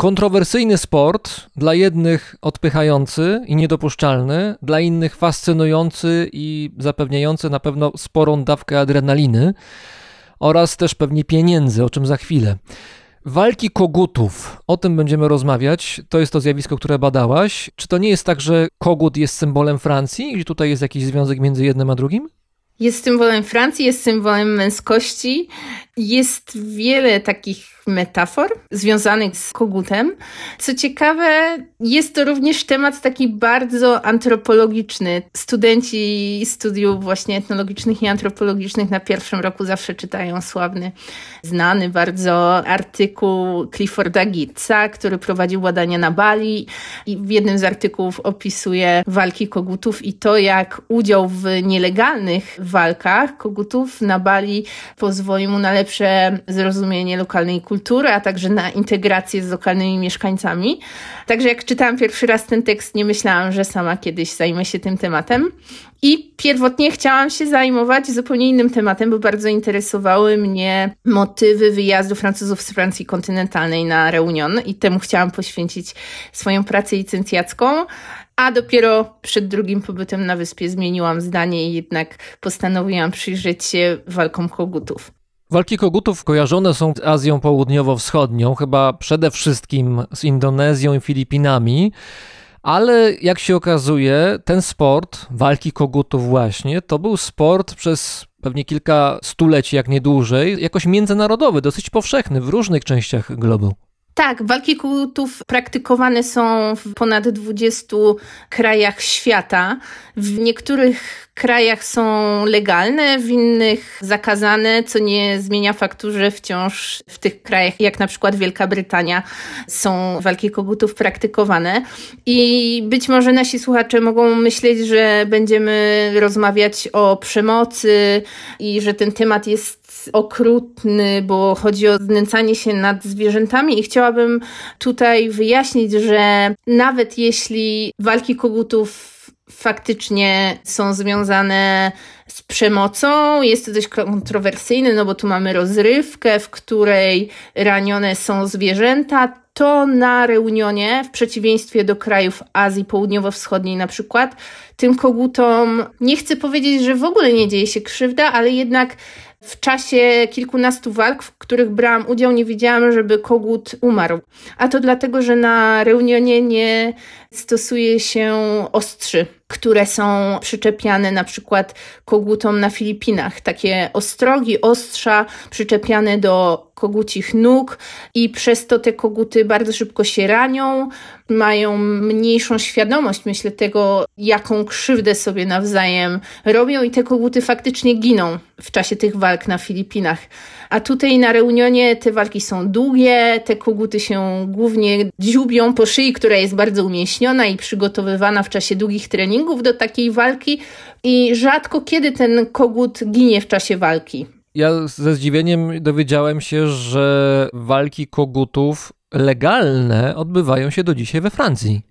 Kontrowersyjny sport, dla jednych odpychający i niedopuszczalny, dla innych fascynujący i zapewniający na pewno sporą dawkę adrenaliny oraz też pewnie pieniędzy, o czym za chwilę. Walki kogutów, o tym będziemy rozmawiać. To jest to zjawisko, które badałaś. Czy to nie jest tak, że kogut jest symbolem Francji i tutaj jest jakiś związek między jednym a drugim? Jest symbolem Francji, jest symbolem męskości. Jest wiele takich metafor związanych z kogutem. Co ciekawe, jest to również temat taki bardzo antropologiczny. Studenci studiów właśnie etnologicznych i antropologicznych na pierwszym roku zawsze czytają sławny, znany bardzo artykuł Clifforda Gitza, który prowadził badania na Bali i w jednym z artykułów opisuje walki kogutów i to, jak udział w nielegalnych walkach kogutów na Bali pozwoli mu na lepsze zrozumienie lokalnej kultury, a także na integrację z lokalnymi mieszkańcami. Także jak czytałam pierwszy raz ten tekst, nie myślałam, że sama kiedyś zajmę się tym tematem. I pierwotnie chciałam się zajmować zupełnie innym tematem, bo bardzo interesowały mnie motywy wyjazdu Francuzów z Francji kontynentalnej na Reunion i temu chciałam poświęcić swoją pracę licencjacką. A dopiero przed drugim pobytem na wyspie zmieniłam zdanie i jednak postanowiłam przyjrzeć się walkom kogutów. Walki kogutów kojarzone są z Azją Południowo-Wschodnią, chyba przede wszystkim z Indonezją i Filipinami. Ale jak się okazuje, ten sport, walki kogutów właśnie, to był sport przez pewnie kilka stuleci, jak nie dłużej, jakoś międzynarodowy, dosyć powszechny w różnych częściach globu. Tak, walki kogutów praktykowane są w ponad 20 krajach świata. W niektórych krajach są legalne, w innych zakazane, co nie zmienia faktu, że wciąż w tych krajach, jak na przykład Wielka Brytania, są walki kogutów praktykowane. I być może nasi słuchacze mogą myśleć, że będziemy rozmawiać o przemocy i że ten temat jest okrutny, bo chodzi o znęcanie się nad zwierzętami i chciałabym tutaj wyjaśnić, że nawet jeśli walki kogutów faktycznie są związane z przemocą. Jest to dość kontrowersyjne, no bo tu mamy rozrywkę, w której ranione są zwierzęta. To na Reunionie, w przeciwieństwie do krajów Azji Południowo-Wschodniej na przykład, tym kogutom nie chcę powiedzieć, że w ogóle nie dzieje się krzywda, ale jednak w czasie kilkunastu walk, w których brałam udział, nie widziałam, żeby kogut umarł. A to dlatego, że na Reunionie nie stosuje się ostrzy, które są przyczepiane na przykład kogutom na Filipinach. Takie ostrogi, ostrza przyczepiane do kogucich nóg i przez to te koguty bardzo szybko się ranią, mają mniejszą świadomość, myślę, tego, jaką krzywdę sobie nawzajem robią i te koguty faktycznie giną w czasie tych walk na Filipinach. A tutaj na Reunionie te walki są długie, te koguty się głównie dziubią po szyi, która jest bardzo umieśniona i przygotowywana w czasie długich treningów do takiej walki i rzadko kiedy ten kogut ginie w czasie walki. Ja ze zdziwieniem dowiedziałem się, że walki kogutów legalne odbywają się do dzisiaj we Francji.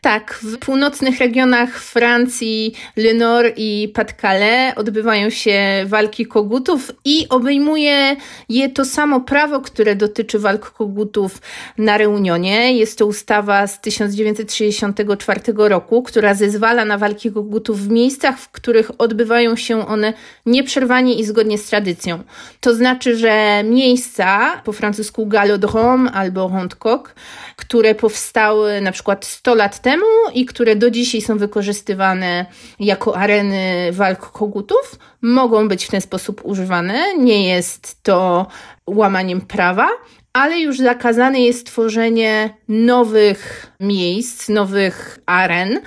Tak, w północnych regionach Francji, Le Nord i Pas-de-Calais odbywają się walki kogutów i obejmuje je to samo prawo, które dotyczy walk kogutów na Reunionie. Jest to ustawa z 1964 roku, która zezwala na walki kogutów w miejscach, w których odbywają się one nieprzerwanie i zgodnie z tradycją. To znaczy, że miejsca, po francusku Galodrome albo Rondcoq, które powstały na przykład 100 lat temu i które do dzisiaj są wykorzystywane jako areny walk kogutów, mogą być w ten sposób używane. Nie jest to łamaniem prawa, ale już zakazane jest tworzenie nowych miejsc, nowych aren.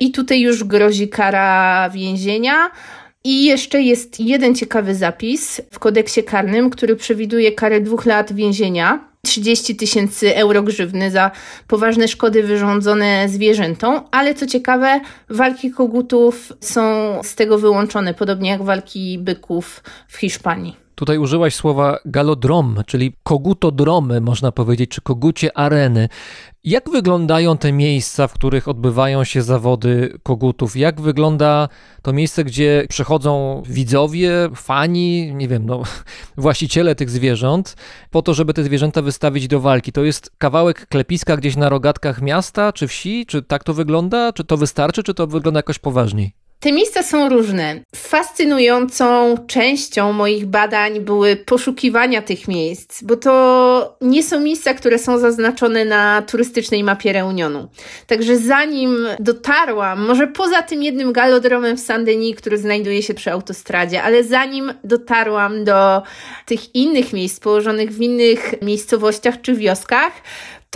I tutaj już grozi kara więzienia. I jeszcze jest jeden ciekawy zapis w kodeksie karnym, który przewiduje karę dwóch lat więzienia 30 tysięcy euro grzywny za poważne szkody wyrządzone zwierzętom, ale co ciekawe, walki kogutów są z tego wyłączone, podobnie jak walki byków w Hiszpanii. Tutaj użyłaś słowa galodrom, czyli kogutodromy, można powiedzieć, czy kogucie areny. Jak wyglądają te miejsca, w których odbywają się zawody kogutów? Jak wygląda to miejsce, gdzie przychodzą widzowie, fani, nie wiem, no, *laughs* właściciele tych zwierząt, po to, żeby te zwierzęta wystawić do walki? To jest kawałek klepiska gdzieś na rogatkach miasta czy wsi? Czy tak to wygląda? Czy to wystarczy, czy to wygląda jakoś poważniej? Te miejsca są różne. Fascynującą częścią moich badań były poszukiwania tych miejsc, bo to nie są miejsca, które są zaznaczone na turystycznej mapie Reunionu. Także zanim dotarłam, może poza tym jednym galodromem w Saint-Denis, który znajduje się przy autostradzie, ale zanim dotarłam do tych innych miejsc położonych w innych miejscowościach czy wioskach,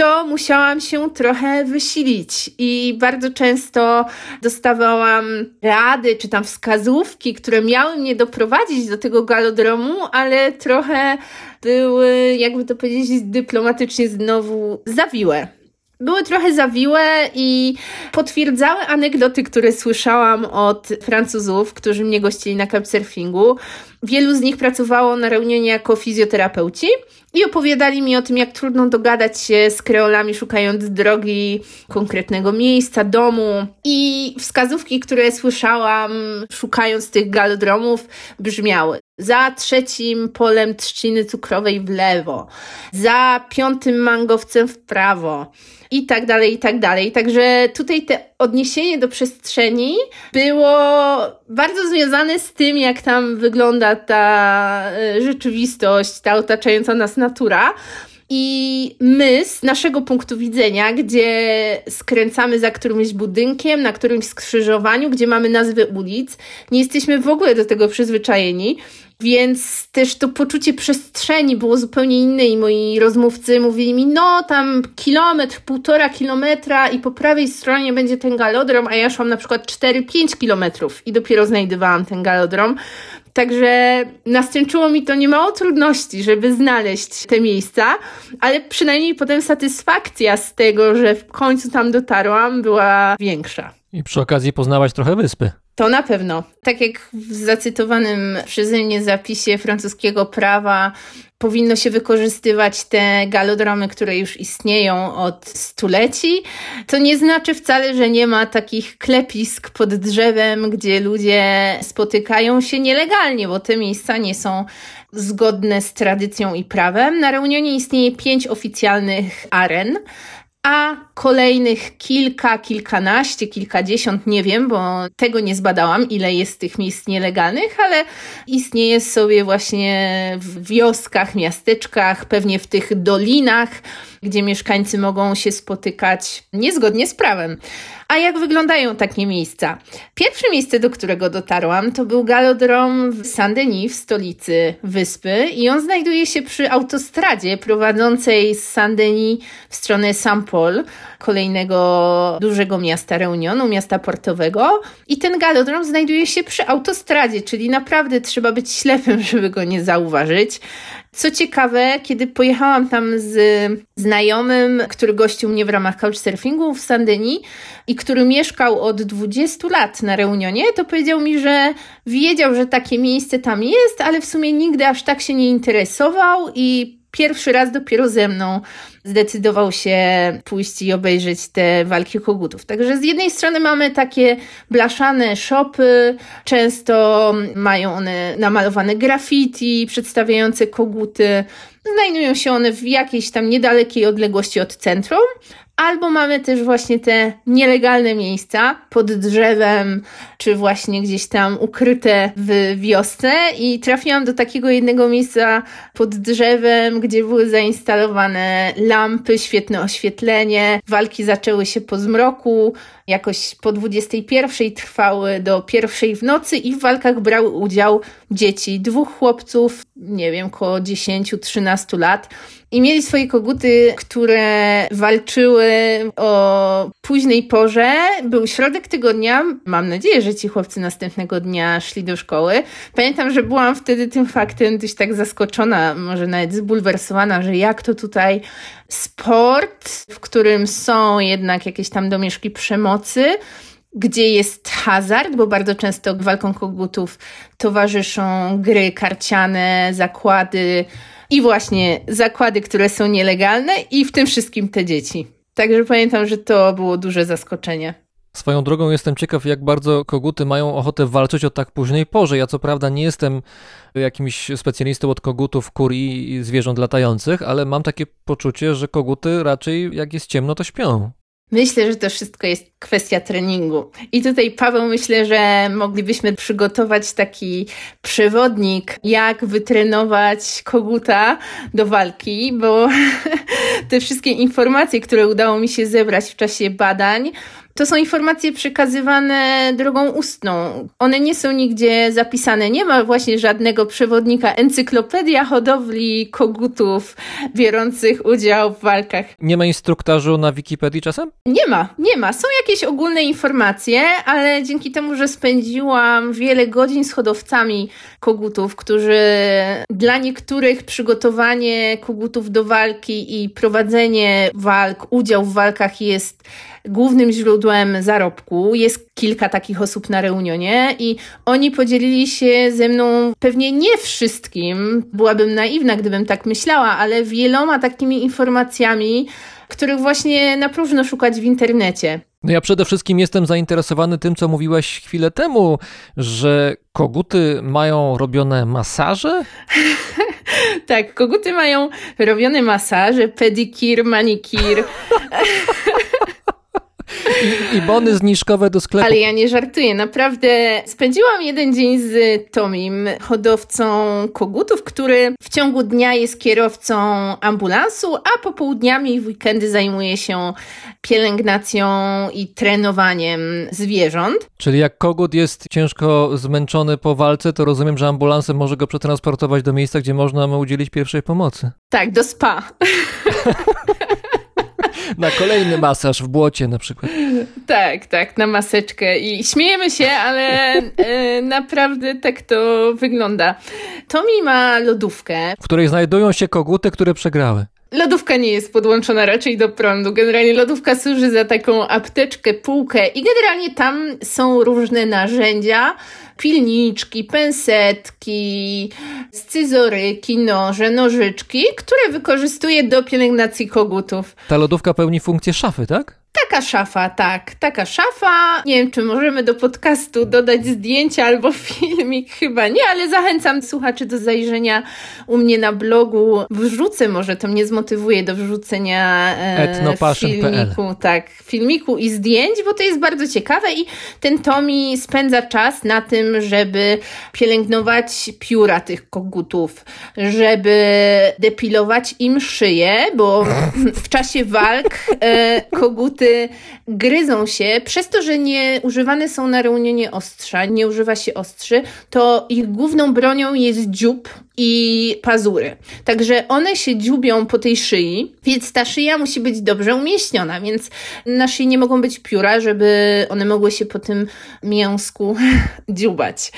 to musiałam się trochę wysilić i bardzo często dostawałam rady czy tam wskazówki, które miały mnie doprowadzić do tego galodromu, ale trochę były, jakby to powiedzieć dyplomatycznie znowu zawiłe były trochę zawiłe i potwierdzały anegdoty, które słyszałam od Francuzów, którzy mnie gościli na couchsurfingu. Wielu z nich pracowało na Reunionie jako fizjoterapeuci i opowiadali mi o tym, jak trudno dogadać się z kreolami, szukając drogi, konkretnego miejsca, domu. I wskazówki, które słyszałam, szukając tych galodromów, brzmiały: za trzecim polem trzciny cukrowej w lewo, za piątym mangowcem w prawo i tak dalej, i tak dalej. Także tutaj te odniesienie do przestrzeni było bardzo związane z tym, jak tam wygląda ta e, rzeczywistość, ta otaczająca nas natura. I my, z naszego punktu widzenia, gdzie skręcamy za którymś budynkiem, na którymś skrzyżowaniu, gdzie mamy nazwy ulic, nie jesteśmy w ogóle do tego przyzwyczajeni. Więc też to poczucie przestrzeni było zupełnie inne i moi rozmówcy mówili mi, no tam kilometr, półtora kilometra i po prawej stronie będzie ten galodrom, a ja szłam na przykład 4-5 kilometrów i dopiero znajdowałam ten galodrom. Także nastęczyło mi to niemało trudności, żeby znaleźć te miejsca, ale przynajmniej potem satysfakcja z tego, że w końcu tam dotarłam, była większa. I przy okazji poznałaś trochę wyspy. To na pewno. Tak jak w zacytowanym przeze mnie zapisie francuskiego prawa, powinno się wykorzystywać te galodromy, które już istnieją od stuleci. To nie znaczy wcale, że nie ma takich klepisk pod drzewem, gdzie ludzie spotykają się nielegalnie, bo te miejsca nie są zgodne z tradycją i prawem. Na Reunionie istnieje pięć oficjalnych aren a kolejnych kilka, kilkanaście, kilkadziesiąt, nie wiem, bo tego nie zbadałam, ile jest tych miejsc nielegalnych, ale istnieje sobie właśnie w wioskach, miasteczkach, pewnie w tych dolinach, gdzie mieszkańcy mogą się spotykać niezgodnie z prawem. A jak wyglądają takie miejsca? Pierwsze miejsce, do którego dotarłam, to był galodrom w Saint-Denis, w stolicy wyspy, i on znajduje się przy autostradzie prowadzącej z Saint-Denis w stronę Saint-Paul, kolejnego dużego miasta Reunionu, miasta portowego. I ten galodrom znajduje się przy autostradzie, czyli naprawdę trzeba być ślepym, *laughs* żeby go nie zauważyć. Co ciekawe, kiedy pojechałam tam z znajomym, który gościł mnie w ramach couchsurfingu w Saint-Denis i który mieszkał od 20 lat na Reunionie, to powiedział mi, że wiedział, że takie miejsce tam jest, ale w sumie nigdy aż tak się nie interesował i pierwszy raz dopiero ze mną zdecydował się pójść i obejrzeć te walki kogutów. Także z jednej strony mamy takie blaszane shopy, często mają one namalowane graffiti przedstawiające koguty. Znajdują się one w jakiejś tam niedalekiej odległości od centrum, Albo mamy też właśnie te nielegalne miejsca pod drzewem, czy właśnie gdzieś tam ukryte w wiosce. I trafiłam do takiego jednego miejsca pod drzewem, gdzie były zainstalowane lampy, świetne oświetlenie. Walki zaczęły się po zmroku, jakoś po 21 trwały do pierwszej w nocy i w walkach brały udział dzieci, dwóch chłopców, nie wiem, około 10-13 lat i mieli swoje koguty, które walczyły o późnej porze. Był środek tygodnia. Mam nadzieję, że ci chłopcy następnego dnia szli do szkoły. Pamiętam, że byłam wtedy tym faktem dość tak zaskoczona, może nawet zbulwersowana, że jak to tutaj sport, w którym są jednak jakieś tam domieszki przemocy, gdzie jest hazard, bo bardzo często walkom kogutów towarzyszą gry karciane, zakłady i właśnie zakłady, które są nielegalne i w tym wszystkim te dzieci. Także pamiętam, że to było duże zaskoczenie. Swoją drogą jestem ciekaw, jak bardzo koguty mają ochotę walczyć o tak późnej porze. Ja co prawda nie jestem jakimś specjalistą od kogutów, kur i zwierząt latających, ale mam takie poczucie, że koguty raczej jak jest ciemno, to śpią. Myślę, że to wszystko jest kwestia treningu. I tutaj, Paweł, myślę, że moglibyśmy przygotować taki przewodnik, jak wytrenować koguta do walki, bo *laughs* te wszystkie informacje, które udało mi się zebrać w czasie badań, to są informacje przekazywane drogą ustną. One nie są nigdzie zapisane. Nie ma właśnie żadnego przewodnika, encyklopedia hodowli kogutów biorących udział w walkach. Nie ma instruktażu na Wikipedii czasem? Nie ma, nie ma. Są jakieś ogólne informacje, ale dzięki temu, że spędziłam wiele godzin z hodowcami kogutów, którzy dla niektórych przygotowanie kogutów do walki i prowadzenie walk, udział w walkach jest głównym źródłem zarobku. Jest kilka takich osób na reunionie i oni podzielili się ze mną pewnie nie wszystkim, byłabym naiwna, gdybym tak myślała, ale wieloma takimi informacjami, których właśnie na próżno szukać w internecie. No ja przede wszystkim jestem zainteresowany tym, co mówiłaś chwilę temu, że koguty mają robione masaże? *laughs* tak, koguty mają robione masaże, pedikir, manikir. *laughs* I, I bony zniżkowe do sklepu. Ale ja nie żartuję, naprawdę spędziłam jeden dzień z Tomim, hodowcą kogutów, który w ciągu dnia jest kierowcą ambulansu, a popołudniami i w weekendy zajmuje się pielęgnacją i trenowaniem zwierząt. Czyli jak kogut jest ciężko zmęczony po walce, to rozumiem, że ambulansem może go przetransportować do miejsca, gdzie można mu udzielić pierwszej pomocy. Tak, do spa. *laughs* na kolejny masaż w błocie na przykład. Tak, tak, na maseczkę i śmiejemy się, ale e, naprawdę tak to wygląda. Tommy ma lodówkę, w której znajdują się koguty, które przegrały. Lodówka nie jest podłączona raczej do prądu. Generalnie lodówka służy za taką apteczkę, półkę i generalnie tam są różne narzędzia, pilniczki, pensetki, scyzoryki, noże, nożyczki, które wykorzystuje do pielęgnacji kogutów. Ta lodówka pełni funkcję szafy, tak? Taka szafa, tak, taka szafa. Nie wiem, czy możemy do podcastu dodać zdjęcia albo *laughs* filmik, chyba nie, ale zachęcam słuchaczy do zajrzenia u mnie na blogu. Wrzucę, może to mnie zmotywuje do wrzucenia e, filmiku, tak, filmiku i zdjęć, bo to jest bardzo ciekawe i ten Tomi spędza czas na tym, żeby pielęgnować pióra tych kogutów, żeby depilować im szyję, bo w czasie walk e, koguty gryzą się, przez to, że nie używane są na reunionie ostrza, nie używa się ostrzy, to ich główną bronią jest dziób i pazury. Także one się dziubią po tej szyi, więc ta szyja musi być dobrze umieśniona, więc na szyi nie mogą być pióra, żeby one mogły się po tym mięsku *laughs* dziubać.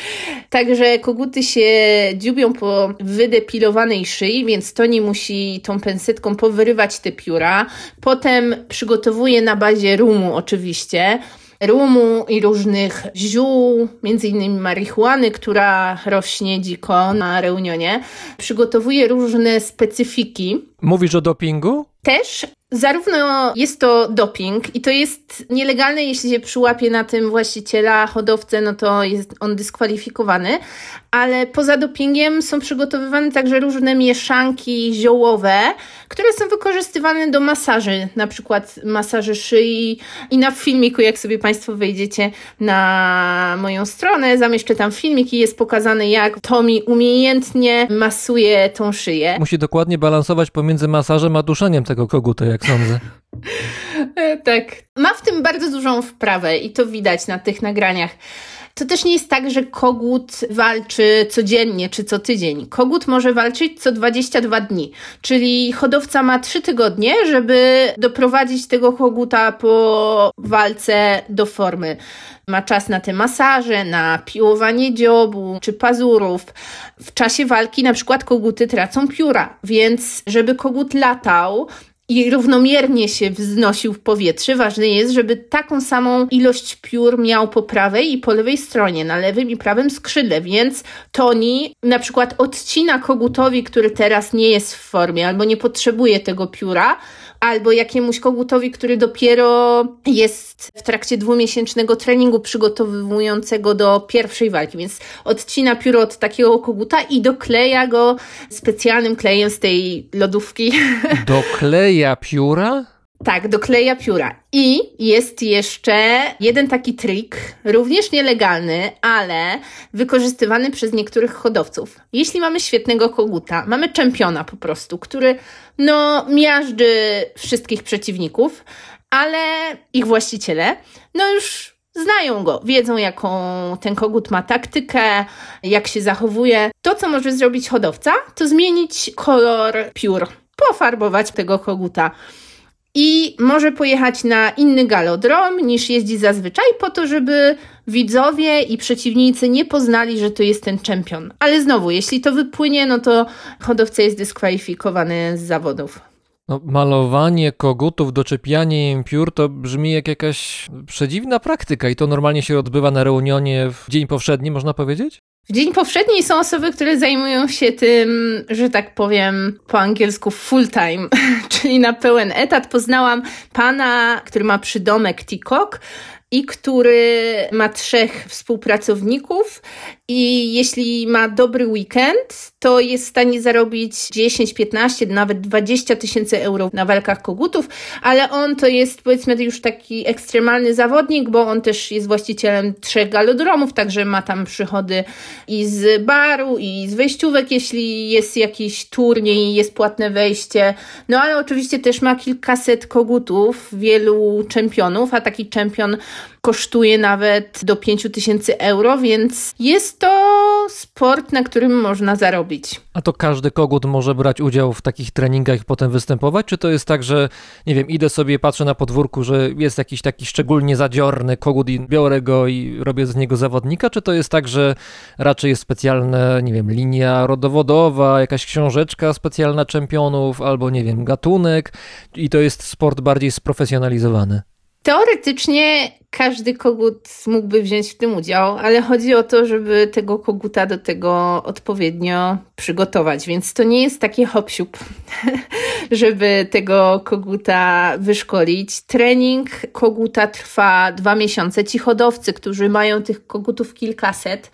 Także koguty się dziubią po wydepilowanej szyi, więc to nie musi tą pensetką powyrywać te pióra. Potem przygotowuje na bazie rumu oczywiście rumu i różnych ziół, między innymi marihuany, która rośnie dziko na Reunionie. Przygotowuje różne specyfiki. Mówisz o dopingu? Też Zarówno jest to doping i to jest nielegalne, jeśli się przyłapie na tym właściciela, hodowcę, no to jest on dyskwalifikowany, ale poza dopingiem są przygotowywane także różne mieszanki ziołowe, które są wykorzystywane do masaży, na przykład masaży szyi i na filmiku, jak sobie Państwo wejdziecie na moją stronę, zamieszczę tam filmik i jest pokazane, jak Tomi umiejętnie masuje tą szyję. Musi dokładnie balansować pomiędzy masażem a duszeniem tego koguta, jak sądzę. E, tak. Ma w tym bardzo dużą wprawę i to widać na tych nagraniach. To też nie jest tak, że kogut walczy codziennie czy co tydzień. Kogut może walczyć co 22 dni, czyli hodowca ma 3 tygodnie, żeby doprowadzić tego koguta po walce do formy. Ma czas na te masaże, na piłowanie dziobu czy pazurów. W czasie walki na przykład koguty tracą pióra, więc żeby kogut latał, i równomiernie się wznosił w powietrze. Ważne jest, żeby taką samą ilość piór miał po prawej i po lewej stronie, na lewym i prawym skrzydle, więc Toni na przykład odcina kogutowi, który teraz nie jest w formie albo nie potrzebuje tego pióra, albo jakiemuś kogutowi, który dopiero jest w trakcie dwumiesięcznego treningu przygotowującego do pierwszej walki, więc odcina pióro od takiego koguta i dokleja go specjalnym klejem z tej lodówki. *laughs* Dokleja pióra? Tak, dokleja pióra. I jest jeszcze jeden taki trik, również nielegalny, ale wykorzystywany przez niektórych hodowców. Jeśli mamy świetnego koguta, mamy czempiona po prostu, który no miażdży wszystkich przeciwników, ale ich właściciele, no już znają go, wiedzą jaką ten kogut ma taktykę, jak się zachowuje. To, co może zrobić hodowca, to zmienić kolor piór, pofarbować tego koguta i może pojechać na inny galodrom niż jeździ zazwyczaj, po to, żeby widzowie i przeciwnicy nie poznali, że to jest ten czempion. Ale znowu, jeśli to wypłynie, no to hodowca jest dyskwalifikowany z zawodów. No, malowanie kogutów, doczepianie im piór to brzmi jak jakaś przedziwna praktyka i to normalnie się odbywa na reunionie w dzień powszedni, można powiedzieć? W dzień powszedni są osoby, które zajmują się tym, że tak powiem po angielsku full time, *laughs* czyli na pełen etat. Poznałam pana, który ma przydomek Tikok i który ma trzech współpracowników i jeśli ma dobry weekend, to jest w stanie zarobić 10, 15, nawet 20 tysięcy euro na walkach kogutów, ale on to jest powiedzmy już taki ekstremalny zawodnik, bo on też jest właścicielem trzech galodromów, także ma tam przychody i z baru, i z wejściówek, jeśli jest jakiś turniej, jest płatne wejście. No ale oczywiście też ma kilkaset kogutów, wielu czempionów, a taki czempion kosztuje nawet do 5 tysięcy euro, więc jest to sport, na którym można zarobić. A to każdy kogut może brać udział w takich treningach i potem występować? Czy to jest tak, że nie wiem, idę sobie, patrzę na podwórku, że jest jakiś taki szczególnie zadziorny kogut i biorę go i robię z niego zawodnika? Czy to jest tak, że raczej jest specjalna, nie wiem, linia rodowodowa, jakaś książeczka specjalna czempionów albo nie wiem, gatunek i to jest sport bardziej sprofesjonalizowany? Teoretycznie każdy kogut mógłby wziąć w tym udział, ale chodzi o to, żeby tego koguta do tego odpowiednio przygotować, więc to nie jest takie hop *laughs* żeby tego koguta wyszkolić. Trening koguta trwa dwa miesiące. Ci hodowcy, którzy mają tych kogutów kilkaset,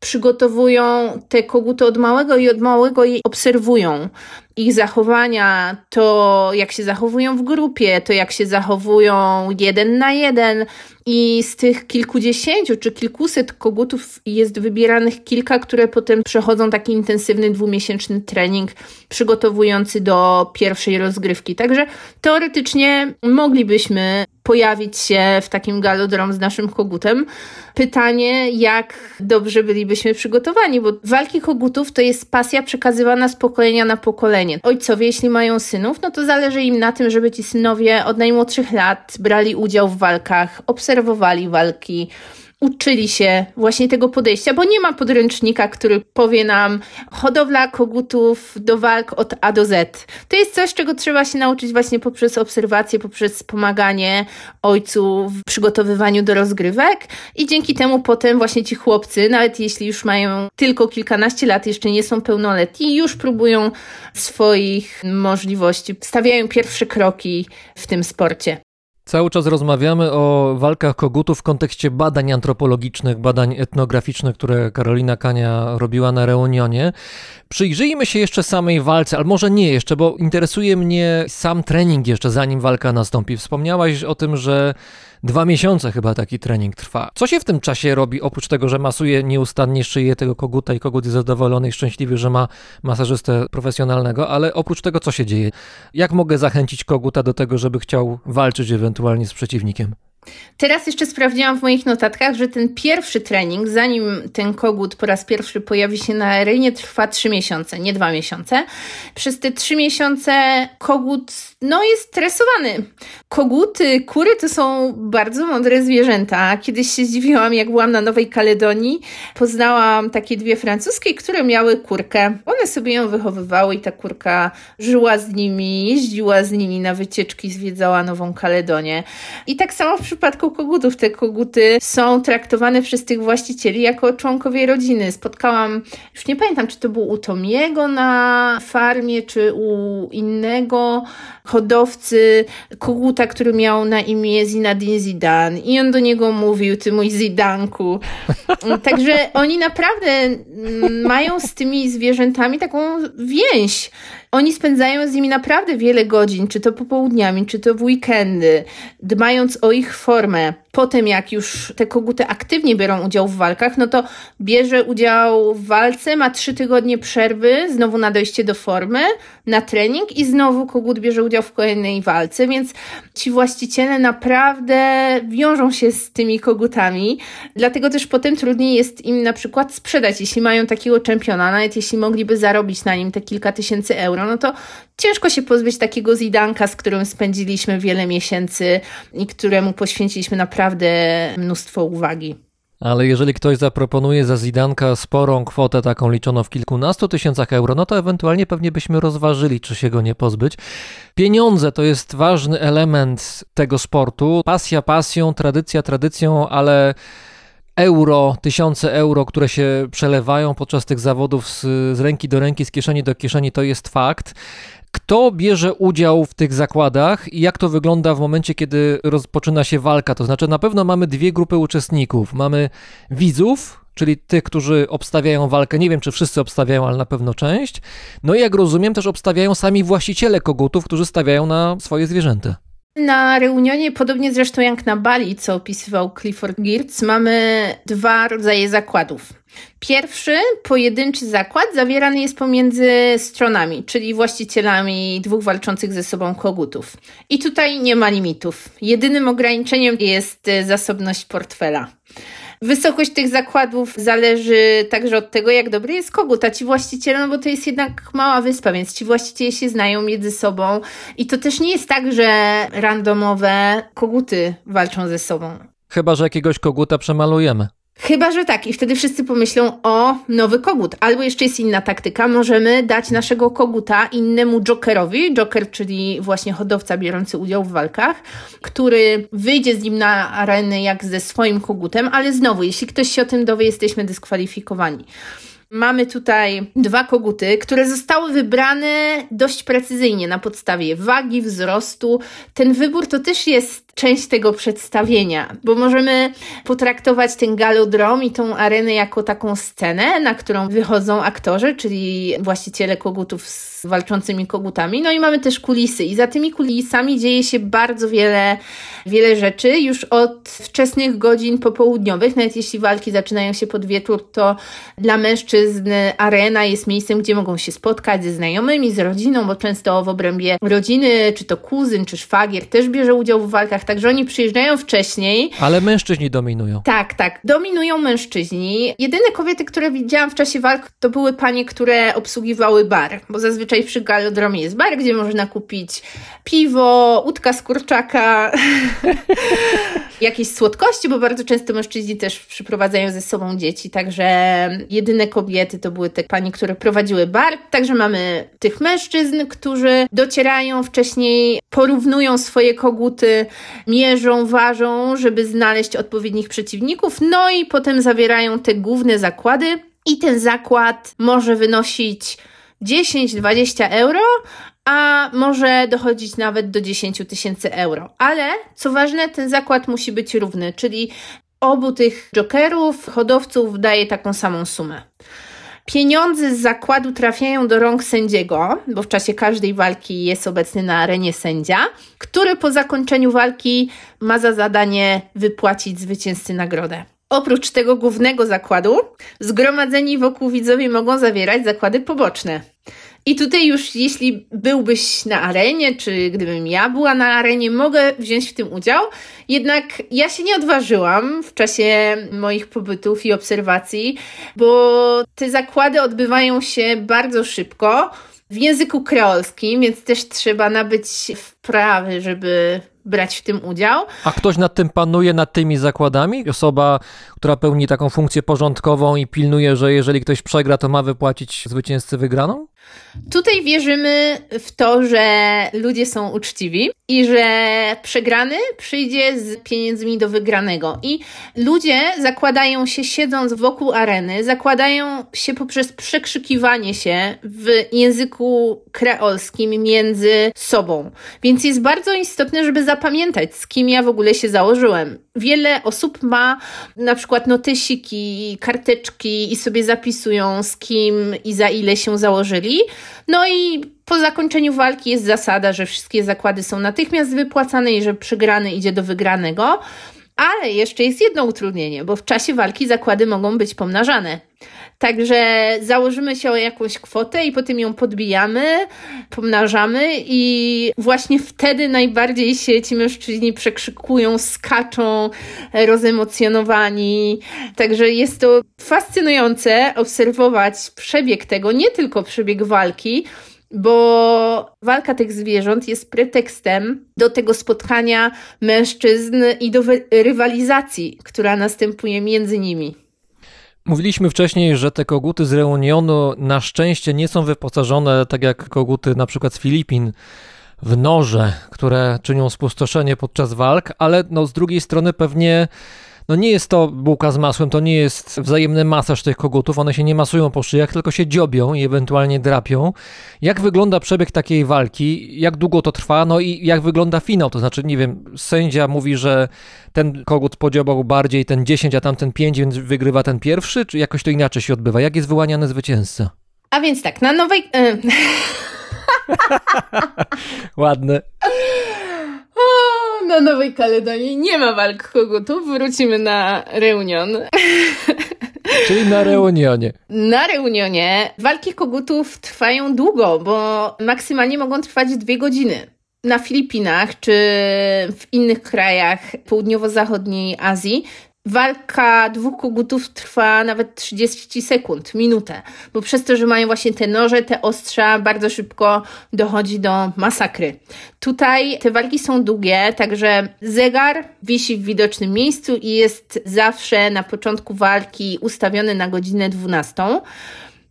przygotowują te koguty od małego i od małego je obserwują ich zachowania, to jak się zachowują w grupie, to jak się zachowują jeden na jeden. I z tych kilkudziesięciu czy kilkuset kogutów jest wybieranych kilka, które potem przechodzą taki intensywny dwumiesięczny trening przygotowujący do pierwszej rozgrywki. Także teoretycznie moglibyśmy pojawić się w takim galodrom z naszym kogutem. Pytanie, jak dobrze bylibyśmy przygotowani, bo walki kogutów to jest pasja przekazywana z pokolenia na pokolenie. Ojcowie, jeśli mają synów, no to zależy im na tym, żeby ci synowie od najmłodszych lat brali udział w walkach, obserwowali walki, uczyli się właśnie tego podejścia, bo nie ma podręcznika, który powie nam hodowla kogutów do walk od A do Z. To jest coś, czego trzeba się nauczyć właśnie poprzez obserwację, poprzez pomaganie ojcu w przygotowywaniu do rozgrywek i dzięki temu potem właśnie ci chłopcy, nawet jeśli już mają tylko kilkanaście lat, jeszcze nie są pełnoletni, już próbują swoich możliwości, stawiają pierwsze kroki w tym sporcie. Cały czas rozmawiamy o walkach kogutów w kontekście badań antropologicznych, badań etnograficznych, które Karolina Kania robiła na Reunionie. Przyjrzyjmy się jeszcze samej walce, ale może nie jeszcze, bo interesuje mnie sam trening jeszcze zanim walka nastąpi. Wspomniałaś o tym, że Dwa miesiące chyba taki trening trwa. Co się w tym czasie robi, oprócz tego, że masuje nieustannie szyję tego koguta i kogut jest zadowolony i szczęśliwy, że ma masażystę profesjonalnego, ale oprócz tego co się dzieje? Jak mogę zachęcić koguta do tego, żeby chciał walczyć ewentualnie z przeciwnikiem? Teraz jeszcze sprawdziłam w moich notatkach, że ten pierwszy trening, zanim ten kogut po raz pierwszy pojawi się na arenie, trwa trzy miesiące, nie dwa miesiące. Przez te trzy miesiące kogut no, jest stresowany. Koguty, kury to są bardzo mądre zwierzęta. Kiedyś się zdziwiłam, jak byłam na Nowej Kaledonii. Poznałam takie dwie francuskie, które miały kurkę. One sobie ją wychowywały i ta kurka żyła z nimi, jeździła z nimi na wycieczki, zwiedzała Nową Kaledonię. I tak samo w przypadku kogutów. Te koguty są traktowane przez tych właścicieli jako członkowie rodziny. Spotkałam, już nie pamiętam, czy to był u Tomiego na farmie, czy u innego hodowcy koguta, który miał na imię Zinedine Zidane i on do niego mówił, ty mój Zidanku. *laughs* Także oni naprawdę mm, mają z tymi zwierzętami taką więź. Oni spędzają z nimi naprawdę wiele godzin, czy to popołudniami, czy to w weekendy, dbając o ich formę. Potem, jak już te koguty aktywnie biorą udział w walkach, no to bierze udział w walce, ma trzy tygodnie przerwy, znowu na dojście do formy, na trening i znowu kogut bierze udział w kolejnej walce, więc ci właściciele naprawdę wiążą się z tymi kogutami, dlatego też potem trudniej jest im na przykład sprzedać, jeśli mają takiego czempiona, nawet jeśli mogliby zarobić na nim te kilka tysięcy euro, no to ciężko się pozbyć takiego zidanka, z którym spędziliśmy wiele miesięcy i któremu poświęciliśmy naprawdę mnóstwo uwagi. Ale jeżeli ktoś zaproponuje za Zidanka sporą kwotę, taką liczoną w kilkunastu tysiącach euro, no to ewentualnie pewnie byśmy rozważyli, czy się go nie pozbyć. Pieniądze to jest ważny element tego sportu. Pasja pasją, tradycja tradycją, ale euro, tysiące euro, które się przelewają podczas tych zawodów z, z ręki do ręki, z kieszeni do kieszeni, to jest fakt. Kto bierze udział w tych zakładach i jak to wygląda w momencie, kiedy rozpoczyna się walka? To znaczy, na pewno mamy dwie grupy uczestników. Mamy widzów, czyli tych, którzy obstawiają walkę. Nie wiem, czy wszyscy obstawiają, ale na pewno część. No i jak rozumiem, też obstawiają sami właściciele kogutów, którzy stawiają na swoje zwierzęta. Na reunionie, podobnie zresztą jak na Bali, co opisywał Clifford Geertz, mamy dwa rodzaje zakładów. Pierwszy, pojedynczy zakład zawierany jest pomiędzy stronami, czyli właścicielami dwóch walczących ze sobą kogutów. I tutaj nie ma limitów. Jedynym ograniczeniem jest zasobność portfela. Wysokość tych zakładów zależy także od tego, jak dobry jest kogut, a ci właściciele, no bo to jest jednak mała wyspa, więc ci właściciele się znają między sobą i to też nie jest tak, że randomowe koguty walczą ze sobą. Chyba, że jakiegoś koguta przemalujemy. Chyba, że tak. I wtedy wszyscy pomyślą o nowy kogut. Albo jeszcze jest inna taktyka. Możemy dać naszego koguta innemu jokerowi. Joker, czyli właśnie hodowca biorący udział w walkach, który wyjdzie z nim na arenę jak ze swoim kogutem, ale znowu, jeśli ktoś się o tym dowie, jesteśmy dyskwalifikowani. Mamy tutaj dwa koguty, które zostały wybrane dość precyzyjnie na podstawie wagi, wzrostu. Ten wybór to też jest część tego przedstawienia, bo możemy potraktować ten galodrom i tą arenę jako taką scenę, na którą wychodzą aktorzy, czyli właściciele kogutów z walczącymi kogutami. No i mamy też kulisy. I za tymi kulisami dzieje się bardzo wiele, wiele rzeczy. Już od wczesnych godzin popołudniowych, nawet jeśli walki zaczynają się pod wieczór, to dla mężczyzn arena jest miejscem, gdzie mogą się spotkać ze znajomymi, z rodziną, bo często w obrębie rodziny, czy to kuzyn, czy szwagier też bierze udział w walkach, także oni przyjeżdżają wcześniej. Ale mężczyźni dominują. Tak, tak. Dominują mężczyźni. Jedyne kobiety, które widziałam w czasie walk, to były panie, które obsługiwały bar, bo zazwyczaj przy galodromie jest bar, gdzie można kupić piwo, łódka z kurczaka, *laughs* jakieś słodkości, bo bardzo często mężczyźni też przyprowadzają ze sobą dzieci, także jedyne kobiety to były te panie, które prowadziły bar. Także mamy tych mężczyzn, którzy docierają wcześniej, porównują swoje koguty, mierzą, ważą, żeby znaleźć odpowiednich przeciwników, no i potem zawierają te główne zakłady. I ten zakład może wynosić 10-20 euro, a może dochodzić nawet do 10 tysięcy euro. Ale co ważne, ten zakład musi być równy, czyli obu tych jokerów, hodowców daje taką samą sumę. Pieniądze z zakładu trafiają do rąk sędziego, bo w czasie każdej walki jest obecny na arenie sędzia, który po zakończeniu walki ma za zadanie wypłacić zwycięzcy nagrodę. Oprócz tego głównego zakładu, zgromadzeni wokół widzowie mogą zawierać zakłady poboczne. I tutaj już, jeśli byłbyś na arenie, czy gdybym ja była na arenie, mogę wziąć w tym udział. Jednak ja się nie odważyłam w czasie moich pobytów i obserwacji, bo te zakłady odbywają się bardzo szybko. w języku kreolskim, więc też trzeba nabyć wprawy, żeby brać w tym udział. A ktoś nad tym panuje, nad tymi zakładami? Osoba, która pełni taką funkcję porządkową i pilnuje, że jeżeli ktoś przegra, to ma wypłacić zwycięzcy wygraną? Tutaj wierzymy w to, że ludzie są uczciwi i że przegrany przyjdzie z pieniędzmi do wygranego. I ludzie zakładają się, siedząc wokół areny, zakładają się poprzez przekrzykiwanie się w języku kreolskim między sobą. Więc jest bardzo istotne, żeby zapamiętać, z kim ja w ogóle się założyłem. Wiele osób ma na przykład notesiki, karteczki i sobie zapisują, z kim i za ile się założyli. No i po zakończeniu walki jest zasada, że wszystkie zakłady są natychmiast wypłacane i że przegrany idzie do wygranego. Ale jeszcze jest jedno utrudnienie, bo w czasie walki zakłady mogą być pomnażane. Także założymy się o jakąś kwotę i potem ją podbijamy, pomnażamy i właśnie wtedy najbardziej się ci mężczyźni przekrzykują, skaczą, rozemocjonowani. Także jest to fascynujące obserwować przebieg tego, nie tylko przebieg walki, bo walka tych zwierząt jest pretekstem do tego spotkania mężczyzn i do rywalizacji, która następuje między nimi. Mówiliśmy wcześniej, że te koguty z Reunionu na szczęście nie są wyposażone tak jak koguty na przykład z Filipin w noże, które czynią spustoszenie podczas walk, ale no z drugiej strony pewnie no nie jest to bułka z masłem, to nie jest wzajemny masaż tych kogutów, one się nie masują po szyjach, tylko się dziobią i ewentualnie drapią. Jak wygląda przebieg takiej walki? Jak długo to trwa? No i jak wygląda finał? To znaczy, nie wiem, sędzia mówi, że ten kogut podziobał bardziej ten 10, a tamten 5, więc wygrywa ten pierwszy, czy jakoś to inaczej się odbywa? Jak jest wyłaniany zwycięzca? A więc tak, na nowej... Y *laughs* Ładne na Nowej Kaledonii nie ma walk kogutów. Wrócimy na Reunion. *laughs* Czyli na Reunionie. Na Reunionie walki kogutów trwają długo, bo maksymalnie mogą trwać dwie godziny. Na Filipinach czy w innych krajach południowo-zachodniej Azji walka dwóch kogutów trwa nawet 30 sekund, minutę, bo przez to, że mają właśnie te noże, te ostrza, bardzo szybko dochodzi do masakry. Tutaj te walki są długie, także zegar wisi w widocznym miejscu i jest zawsze na początku walki ustawiony na godzinę 12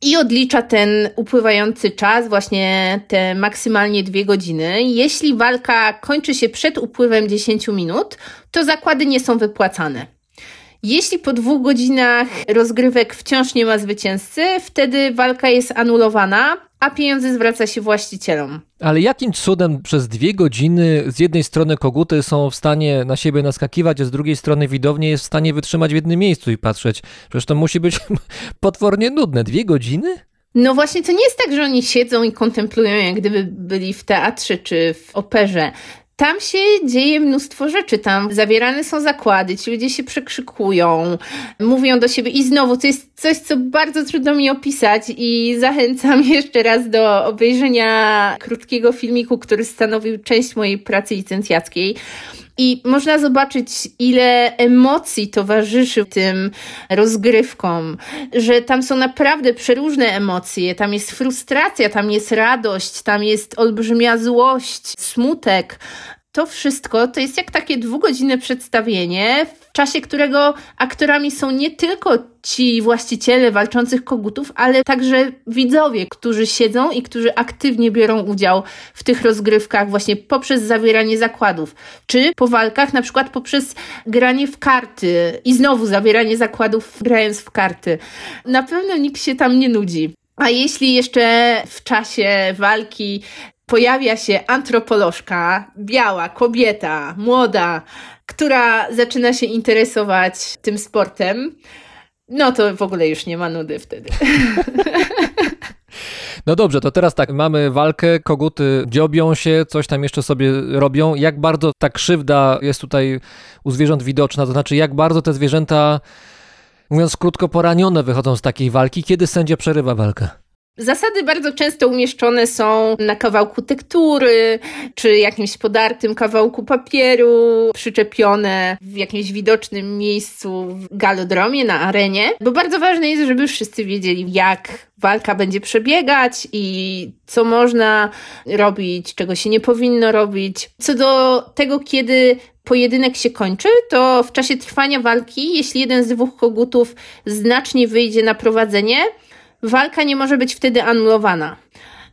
i odlicza ten upływający czas, właśnie te maksymalnie dwie godziny. Jeśli walka kończy się przed upływem 10 minut, to zakłady nie są wypłacane. Jeśli po dwóch godzinach rozgrywek wciąż nie ma zwycięzcy, wtedy walka jest anulowana, a pieniądze zwraca się właścicielom. Ale jakim cudem przez dwie godziny z jednej strony koguty są w stanie na siebie naskakiwać, a z drugiej strony widownie jest w stanie wytrzymać w jednym miejscu i patrzeć? Przecież to musi być *laughs* potwornie nudne. Dwie godziny? No właśnie, to nie jest tak, że oni siedzą i kontemplują, jak gdyby byli w teatrze czy w operze. Tam się dzieje mnóstwo rzeczy, tam zawierane są zakłady, ci ludzie się przekrzykują, mówią do siebie i znowu to jest coś, co bardzo trudno mi opisać i zachęcam *laughs* jeszcze raz do obejrzenia krótkiego filmiku, który stanowił część mojej pracy licencjackiej. I można zobaczyć, ile emocji towarzyszy tym rozgrywkom, że tam są naprawdę przeróżne emocje. Tam jest frustracja, tam jest radość, tam jest olbrzymia złość, smutek, to wszystko to jest jak takie dwugodzinne przedstawienie, w czasie którego aktorami są nie tylko ci właściciele walczących kogutów, ale także widzowie, którzy siedzą i którzy aktywnie biorą udział w tych rozgrywkach właśnie poprzez zawieranie zakładów, czy po walkach na przykład poprzez granie w karty i znowu zawieranie zakładów grając w karty. Na pewno nikt się tam nie nudzi. A jeśli jeszcze w czasie walki pojawia się antropolożka, biała kobieta, młoda, która zaczyna się interesować tym sportem, no to w ogóle już nie ma nudy wtedy. *laughs* No dobrze, to teraz tak, mamy walkę, koguty dziobią się, coś tam jeszcze sobie robią. Jak bardzo ta krzywda jest tutaj u zwierząt widoczna, to znaczy jak bardzo te zwierzęta, mówiąc krótko, poranione wychodzą z takiej walki, kiedy sędzia przerywa walkę? Zasady bardzo często umieszczone są na kawałku tektury, czy jakimś podartym kawałku papieru, przyczepione w jakimś widocznym miejscu w galodromie, na arenie, bo bardzo ważne jest, żeby wszyscy wiedzieli, jak walka będzie przebiegać i co można robić, czego się nie powinno robić. Co do tego, kiedy pojedynek się kończy, to w czasie trwania walki, jeśli jeden z dwóch kogutów znacznie wyjdzie na prowadzenie, walka nie może być wtedy anulowana.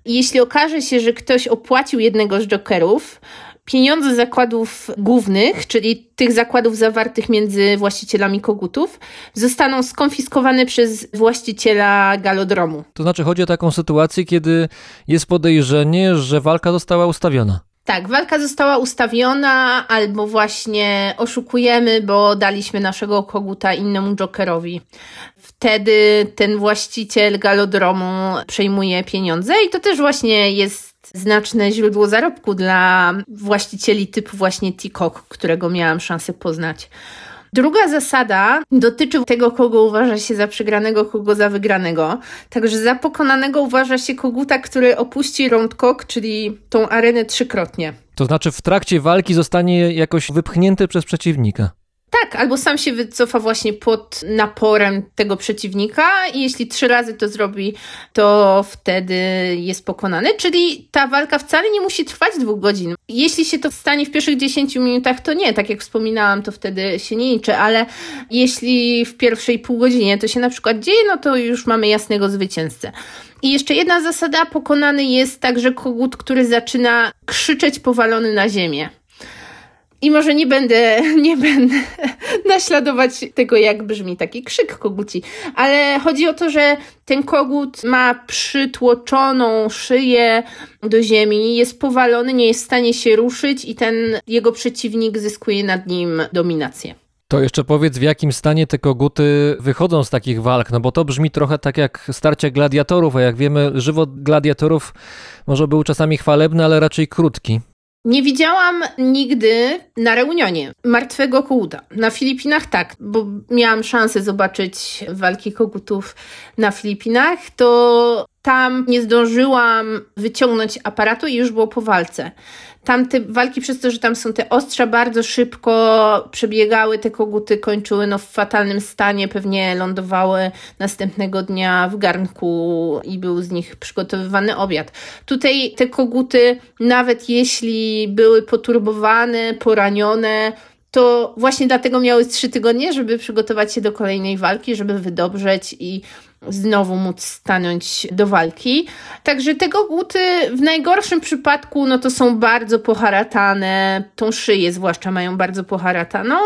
Jeśli okaże się, że ktoś opłacił jednego z jokerów, pieniądze zakładów głównych, czyli tych zakładów zawartych między właścicielami kogutów, zostaną skonfiskowane przez właściciela galodromu. To znaczy chodzi o taką sytuację, kiedy jest podejrzenie, że walka została ustawiona. Tak, walka została ustawiona, albo właśnie oszukujemy, bo daliśmy naszego koguta innemu jokerowi. Wtedy ten właściciel galodromu przejmuje pieniądze i to też właśnie jest znaczne źródło zarobku dla właścicieli typu właśnie Tikok, którego miałam szansę poznać. Druga zasada dotyczy tego, kogo uważa się za przegranego, kogo za wygranego. Także za pokonanego uważa się koguta, który opuści Roundcock, czyli tą arenę trzykrotnie. To znaczy w trakcie walki zostanie jakoś wypchnięty przez przeciwnika. Tak, albo sam się wycofa właśnie pod naporem tego przeciwnika i jeśli trzy razy to zrobi, to wtedy jest pokonany. Czyli ta walka wcale nie musi trwać dwóch godzin. Jeśli się to stanie w pierwszych 10 minutach, to nie, tak jak wspominałam, to wtedy się nie liczy, ale jeśli w pierwszej pół godzinie to się na przykład dzieje, no to już mamy jasnego zwycięzcę. I jeszcze jedna zasada, pokonany jest także kogut, który zaczyna krzyczeć powalony na ziemię. I może nie będę, *laughs* nie będę naśladować tego, jak brzmi taki krzyk koguci, ale chodzi o to, że ten kogut ma przytłoczoną szyję do ziemi, jest powalony, nie jest w stanie się ruszyć i ten jego przeciwnik zyskuje nad nim dominację. To jeszcze powiedz, w jakim stanie te koguty wychodzą z takich walk, no bo to brzmi trochę tak jak starcie gladiatorów, a jak wiemy, żywot gladiatorów może był czasami chwalebny, ale raczej krótki. Nie widziałam nigdy na reunionie martwego koguta. Na Filipinach tak, bo miałam szansę zobaczyć walki kogutów na Filipinach, to tam nie zdążyłam wyciągnąć aparatu i już było po walce. Tam te walki, przez to, że tam są te ostrza, bardzo szybko przebiegały, te koguty kończyły no, w fatalnym stanie, pewnie lądowały następnego dnia w garnku i był z nich przygotowywany obiad. Tutaj te koguty, nawet jeśli były poturbowane, poranione, to właśnie dlatego miały trzy tygodnie, żeby przygotować się do kolejnej walki, żeby wydobrzeć i znowu móc stanąć do walki. Także te koguty w najgorszym przypadku no to są bardzo poharatane, tą szyję zwłaszcza mają bardzo poharataną,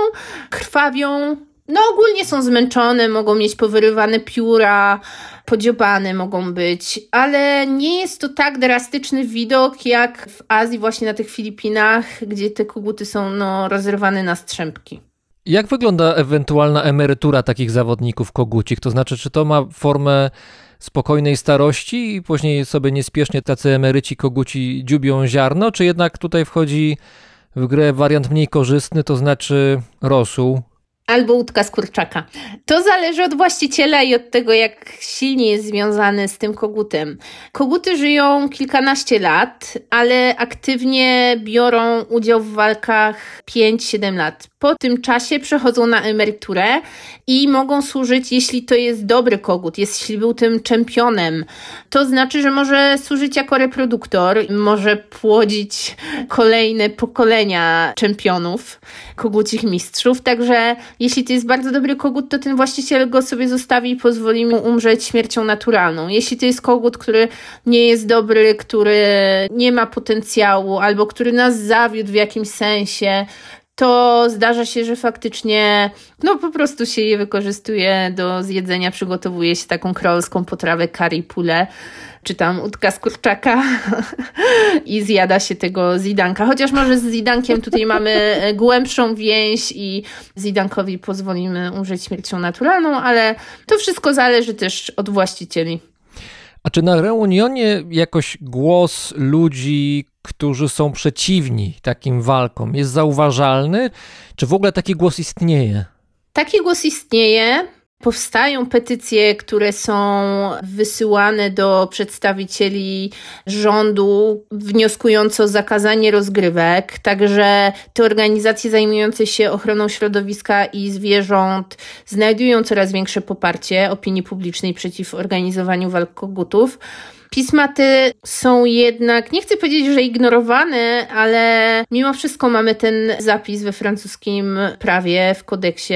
krwawią, no ogólnie są zmęczone, mogą mieć powyrywane pióra, podziobane mogą być, ale nie jest to tak drastyczny widok jak w Azji, właśnie na tych Filipinach, gdzie te koguty są no, rozrywane na strzępki. Jak wygląda ewentualna emerytura takich zawodników kogucich? To znaczy, czy to ma formę spokojnej starości i później sobie niespiesznie tacy emeryci koguci dziubią ziarno, czy jednak tutaj wchodzi w grę wariant mniej korzystny, to znaczy rosół, albo łódka z kurczaka. To zależy od właściciela i od tego, jak silnie jest związany z tym kogutem. Koguty żyją kilkanaście lat, ale aktywnie biorą udział w walkach 5-7 lat. Po tym czasie przechodzą na emeryturę i mogą służyć, jeśli to jest dobry kogut, jeśli był tym czempionem. To znaczy, że może służyć jako reproduktor, może płodzić kolejne pokolenia czempionów, kogucich mistrzów. Także jeśli to jest bardzo dobry kogut, to ten właściciel go sobie zostawi i pozwoli mu umrzeć śmiercią naturalną. Jeśli to jest kogut, który nie jest dobry, który nie ma potencjału albo który nas zawiódł w jakimś sensie, to zdarza się, że faktycznie no po prostu się je wykorzystuje do zjedzenia, przygotowuje się taką kreolską potrawę curry pule, czy tam udka z kurczaka *laughs* i zjada się tego zidanka. Chociaż może z zidankiem tutaj mamy głębszą więź i zidankowi pozwolimy umrzeć śmiercią naturalną, ale to wszystko zależy też od właścicieli. A czy na reunionie jakoś głos ludzi, którzy są przeciwni takim walkom, jest zauważalny? Czy w ogóle taki głos istnieje? Taki głos istnieje. Powstają petycje, które są wysyłane do przedstawicieli rządu, wnioskujące o zakazanie rozgrywek. Także te organizacje zajmujące się ochroną środowiska i zwierząt znajdują coraz większe poparcie opinii publicznej przeciw organizowaniu walk kogutów. Pisma te są jednak, nie chcę powiedzieć, że ignorowane, ale mimo wszystko mamy ten zapis we francuskim prawie, w kodeksie,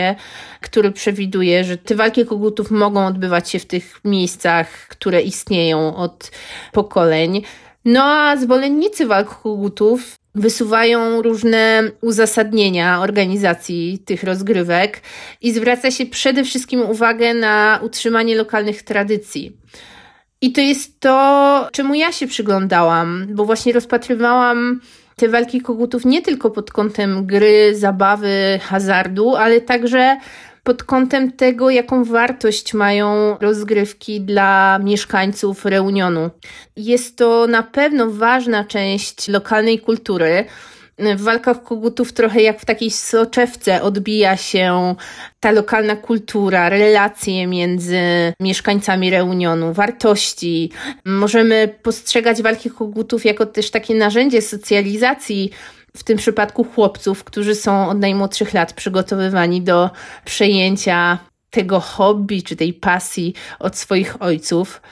który przewiduje, że te walki kogutów mogą odbywać się w tych miejscach, które istnieją od pokoleń. No a zwolennicy walk kogutów wysuwają różne uzasadnienia organizacji tych rozgrywek i zwraca się przede wszystkim uwagę na utrzymanie lokalnych tradycji. I to jest to, czemu ja się przyglądałam, bo właśnie rozpatrywałam te walki kogutów nie tylko pod kątem gry, zabawy, hazardu, ale także pod kątem tego, jaką wartość mają rozgrywki dla mieszkańców Reunionu. Jest to na pewno ważna część lokalnej kultury w walkach kogutów trochę jak w takiej soczewce odbija się ta lokalna kultura, relacje między mieszkańcami Reunionu, wartości. Możemy postrzegać walki kogutów jako też takie narzędzie socjalizacji w tym przypadku chłopców, którzy są od najmłodszych lat przygotowywani do przejęcia tego hobby czy tej pasji od swoich ojców.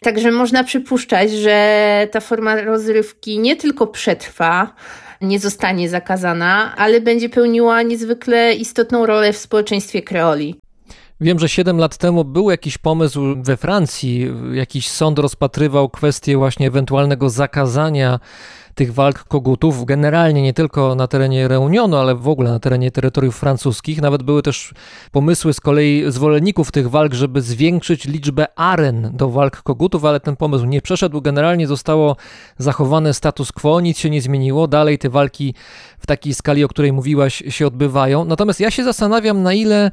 Także można przypuszczać, że ta forma rozrywki nie tylko przetrwa, nie zostanie zakazana, ale będzie pełniła niezwykle istotną rolę w społeczeństwie kreoli. Wiem, że 7 lat temu był jakiś pomysł we Francji, jakiś sąd rozpatrywał kwestię właśnie ewentualnego zakazania tych walk kogutów, generalnie nie tylko na terenie Reunionu, ale w ogóle na terenie terytoriów francuskich. Nawet były też pomysły z kolei zwolenników tych walk, żeby zwiększyć liczbę aren do walk kogutów, ale ten pomysł nie przeszedł. Generalnie zostało zachowane status quo, nic się nie zmieniło. Dalej te walki w takiej skali, o której mówiłaś, się odbywają. Natomiast ja się zastanawiam, na ile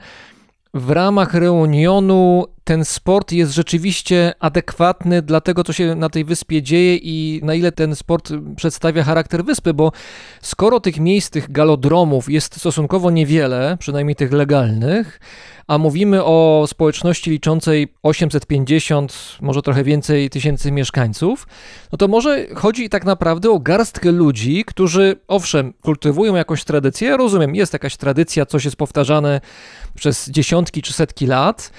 w ramach reunionu ten sport jest rzeczywiście adekwatny dla tego, co się na tej wyspie dzieje i na ile ten sport przedstawia charakter wyspy, bo skoro tych miejsc, tych galodromów jest stosunkowo niewiele, przynajmniej tych legalnych, a mówimy o społeczności liczącej 850, może trochę więcej tysięcy mieszkańców, no to może chodzi tak naprawdę o garstkę ludzi, którzy owszem, kultywują jakąś tradycję, ja rozumiem, jest jakaś tradycja, coś jest powtarzane przez dziesiątki czy setki lat,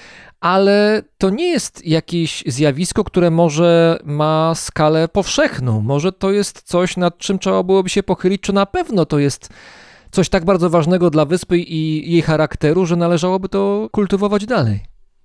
ale to nie jest jakieś zjawisko, które może ma skalę powszechną. Może to jest coś, nad czym trzeba byłoby się pochylić, czy na pewno to jest coś tak bardzo ważnego dla wyspy i jej charakteru, że należałoby to kultywować dalej.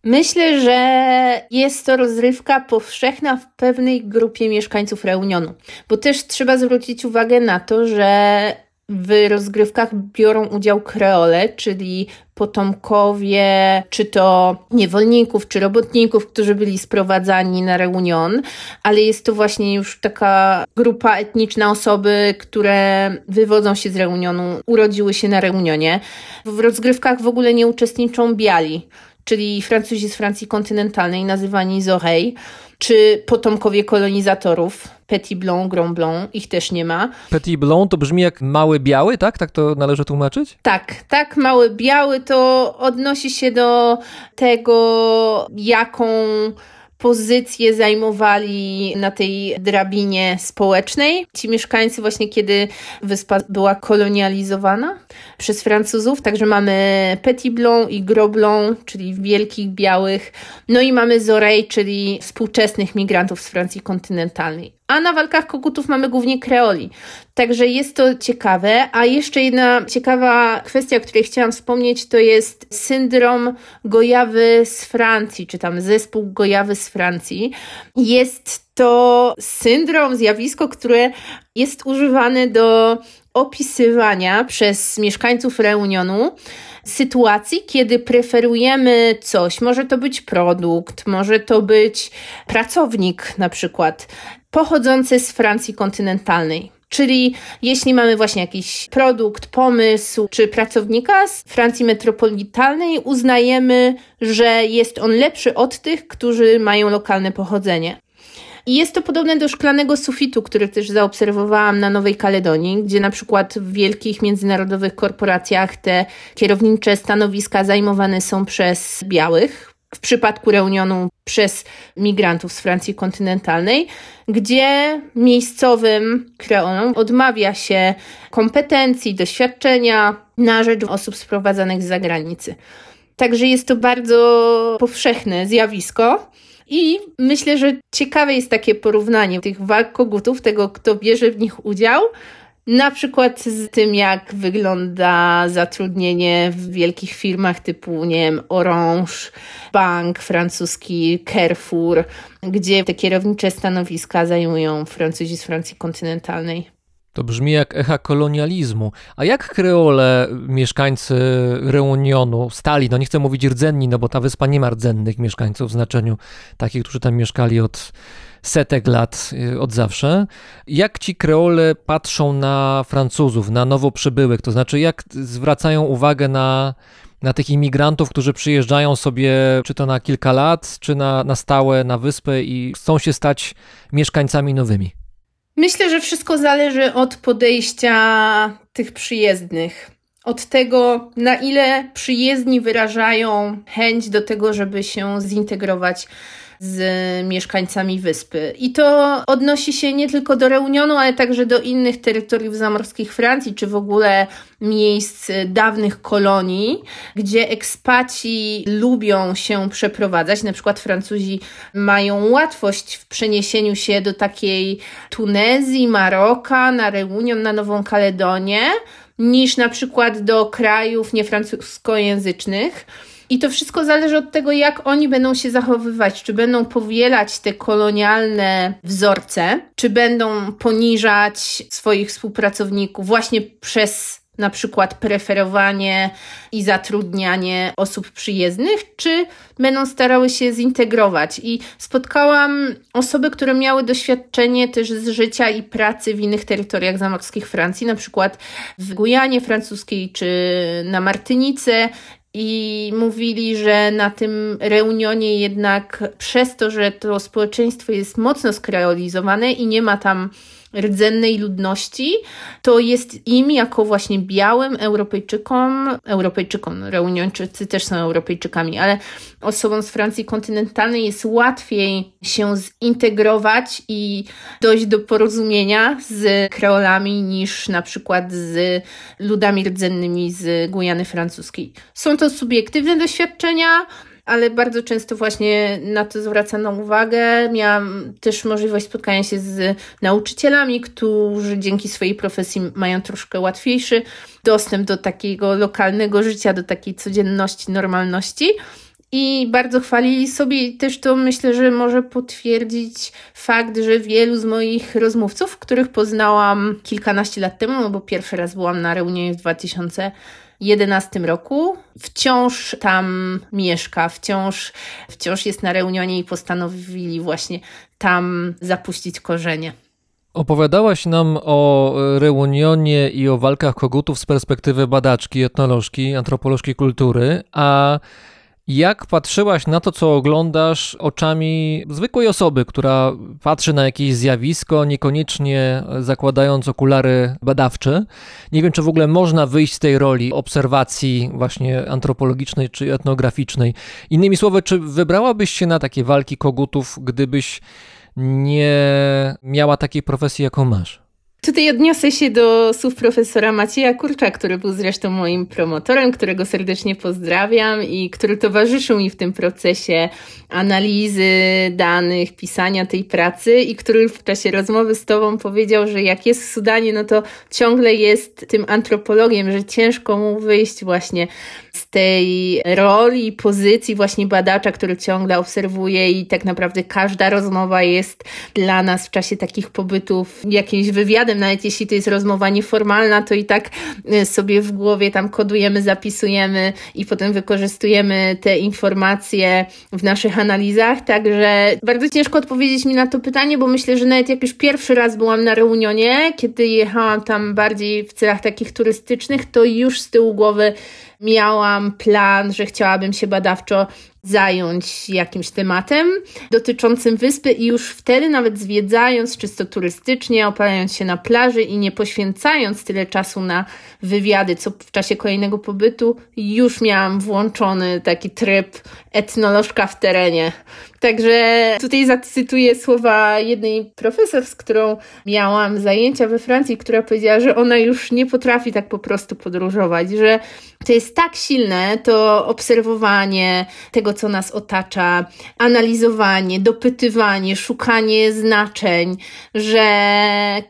Myślę, że jest to rozrywka powszechna w pewnej grupie mieszkańców Reunionu, bo też trzeba zwrócić uwagę na to, że w rozgrywkach biorą udział kreole, czyli potomkowie, czy to niewolników, czy robotników, którzy byli sprowadzani na Reunion, ale jest to właśnie już taka grupa etniczna osoby, które wywodzą się z Reunionu, urodziły się na Reunionie. W rozgrywkach w ogóle nie uczestniczą biali, czyli Francuzi z Francji kontynentalnej, nazywani Zohej, czy potomkowie kolonizatorów, Petit Blanc, Grand Blanc, ich też nie ma. Petit Blanc to brzmi jak mały biały, tak? Tak to należy tłumaczyć? Tak, tak, mały biały to odnosi się do tego, jaką pozycje zajmowali na tej drabinie społecznej. Ci mieszkańcy właśnie kiedy wyspa była kolonializowana przez Francuzów, także mamy Petit Blanc i Gros Blanc, czyli wielkich białych, no i mamy Zorej, czyli współczesnych migrantów z Francji kontynentalnej. A na walkach kogutów mamy głównie kreoli. Także jest to ciekawe. A jeszcze jedna ciekawa kwestia, o której chciałam wspomnieć, to jest syndrom gojawy z Francji, czy tam zespół gojawy z Francji. Jest to syndrom, zjawisko, które jest używane do opisywania przez mieszkańców Reunionu sytuacji, kiedy preferujemy coś. Może to być produkt, może to być pracownik na przykład, pochodzący z Francji kontynentalnej. Czyli jeśli mamy właśnie jakiś produkt, pomysł czy pracownika z Francji metropolitalnej, uznajemy, że jest on lepszy od tych, którzy mają lokalne pochodzenie. I jest to podobne do szklanego sufitu, który też zaobserwowałam na Nowej Kaledonii, gdzie na przykład w wielkich międzynarodowych korporacjach te kierownicze stanowiska zajmowane są przez białych, w przypadku reunionu przez migrantów z Francji kontynentalnej, gdzie miejscowym kreolom odmawia się kompetencji, doświadczenia na rzecz osób sprowadzanych z zagranicy. Także jest to bardzo powszechne zjawisko. I myślę, że ciekawe jest takie porównanie tych walk kogutów, tego, kto bierze w nich udział, na przykład z tym, jak wygląda zatrudnienie w wielkich firmach typu, nie wiem, Orange, bank francuski, Carrefour, gdzie te kierownicze stanowiska zajmują Francuzi z Francji kontynentalnej. To brzmi jak echa kolonializmu. A jak kreole, mieszkańcy Reunionu, stali, no nie chcę mówić rdzenni, no bo ta wyspa nie ma rdzennych mieszkańców w znaczeniu takich, którzy tam mieszkali od setek lat, y, od zawsze. Jak ci kreole patrzą na Francuzów, na nowo przybyłych? To znaczy, jak zwracają uwagę na na tych imigrantów, którzy przyjeżdżają sobie czy to na kilka lat, czy na, na stałe na wyspę i chcą się stać mieszkańcami nowymi? Myślę, że wszystko zależy od podejścia tych przyjezdnych. Od tego, na ile przyjezdni wyrażają chęć do tego, żeby się zintegrować z mieszkańcami wyspy. I to odnosi się nie tylko do Reunionu, ale także do innych terytoriów zamorskich Francji, czy w ogóle miejsc dawnych kolonii, gdzie ekspaci lubią się przeprowadzać. Na przykład Francuzi mają łatwość w przeniesieniu się do takiej Tunezji, Maroka, na Reunion, na Nową Kaledonię, niż na przykład do krajów niefrancuskojęzycznych. I to wszystko zależy od tego, jak oni będą się zachowywać. Czy będą powielać te kolonialne wzorce, czy będą poniżać swoich współpracowników właśnie przez na przykład preferowanie i zatrudnianie osób przyjezdnych, czy będą starały się zintegrować. I spotkałam osoby, które miały doświadczenie też z życia i pracy w innych terytoriach zamorskich Francji, na przykład w Gujanie francuskiej czy na Martynice, i mówili, że na tym reunionie jednak przez to, że to społeczeństwo jest mocno skreolizowane i nie ma tam rdzennej ludności, to jest im jako właśnie białym Europejczykom, Europejczykom, Reunionczycy też są Europejczykami, ale osobom z Francji kontynentalnej jest łatwiej się zintegrować i dojść do porozumienia z kreolami niż na przykład z ludami rdzennymi z Gujany Francuskiej. Są to subiektywne doświadczenia, ale bardzo często właśnie na to zwracano uwagę. Miałam też możliwość spotkania się z nauczycielami, którzy dzięki swojej profesji mają troszkę łatwiejszy dostęp do takiego lokalnego życia, do takiej codzienności, normalności. I bardzo chwalili sobie, też to myślę, że może potwierdzić fakt, że wielu z moich rozmówców, których poznałam kilkanaście lat temu, no bo pierwszy raz byłam na reunii w 2000 2011 roku. Wciąż tam mieszka, wciąż, wciąż jest na reunionie i postanowili właśnie tam zapuścić korzenie. Opowiadałaś nam o reunionie i o walkach kogutów z perspektywy badaczki, etnolożki, antropolożki kultury, a jak patrzyłaś na to, co oglądasz oczami zwykłej osoby, która patrzy na jakieś zjawisko, niekoniecznie zakładając okulary badawcze? Nie wiem, czy w ogóle można wyjść z tej roli obserwacji właśnie antropologicznej czy etnograficznej. Innymi słowy, czy wybrałabyś się na takie walki kogutów, gdybyś nie miała takiej profesji, jaką masz? Tutaj odniosę się do słów profesora Macieja Kurcza, który był zresztą moim promotorem, którego serdecznie pozdrawiam i który towarzyszył mi w tym procesie analizy danych, pisania tej pracy i który w czasie rozmowy z Tobą powiedział, że jak jest w Sudanie, no to ciągle jest tym antropologiem, że ciężko mu wyjść właśnie z tej roli pozycji właśnie badacza, który ciągle obserwuje i tak naprawdę każda rozmowa jest dla nas w czasie takich pobytów jakimś wywiadem, nawet jeśli to jest rozmowa nieformalna, to i tak y, sobie w głowie tam kodujemy, zapisujemy i potem wykorzystujemy te informacje w naszych analizach, także bardzo ciężko odpowiedzieć mi na to pytanie, bo myślę, że nawet jak już pierwszy raz byłam na Reunionie, kiedy jechałam tam bardziej w celach takich turystycznych, to już z tyłu głowy miałam plan, że chciałabym się badawczo zająć jakimś tematem dotyczącym wyspy i już wtedy nawet zwiedzając czysto turystycznie, opalając się na plaży i nie poświęcając tyle czasu na wywiady, co w czasie kolejnego pobytu, już miałam włączony taki tryb etnolożka w terenie. Także tutaj zacytuję słowa jednej profesor, z którą miałam zajęcia we Francji, która powiedziała, że ona już nie potrafi tak po prostu podróżować, że to jest tak silne, to obserwowanie tego, co nas otacza, analizowanie, dopytywanie, szukanie znaczeń, że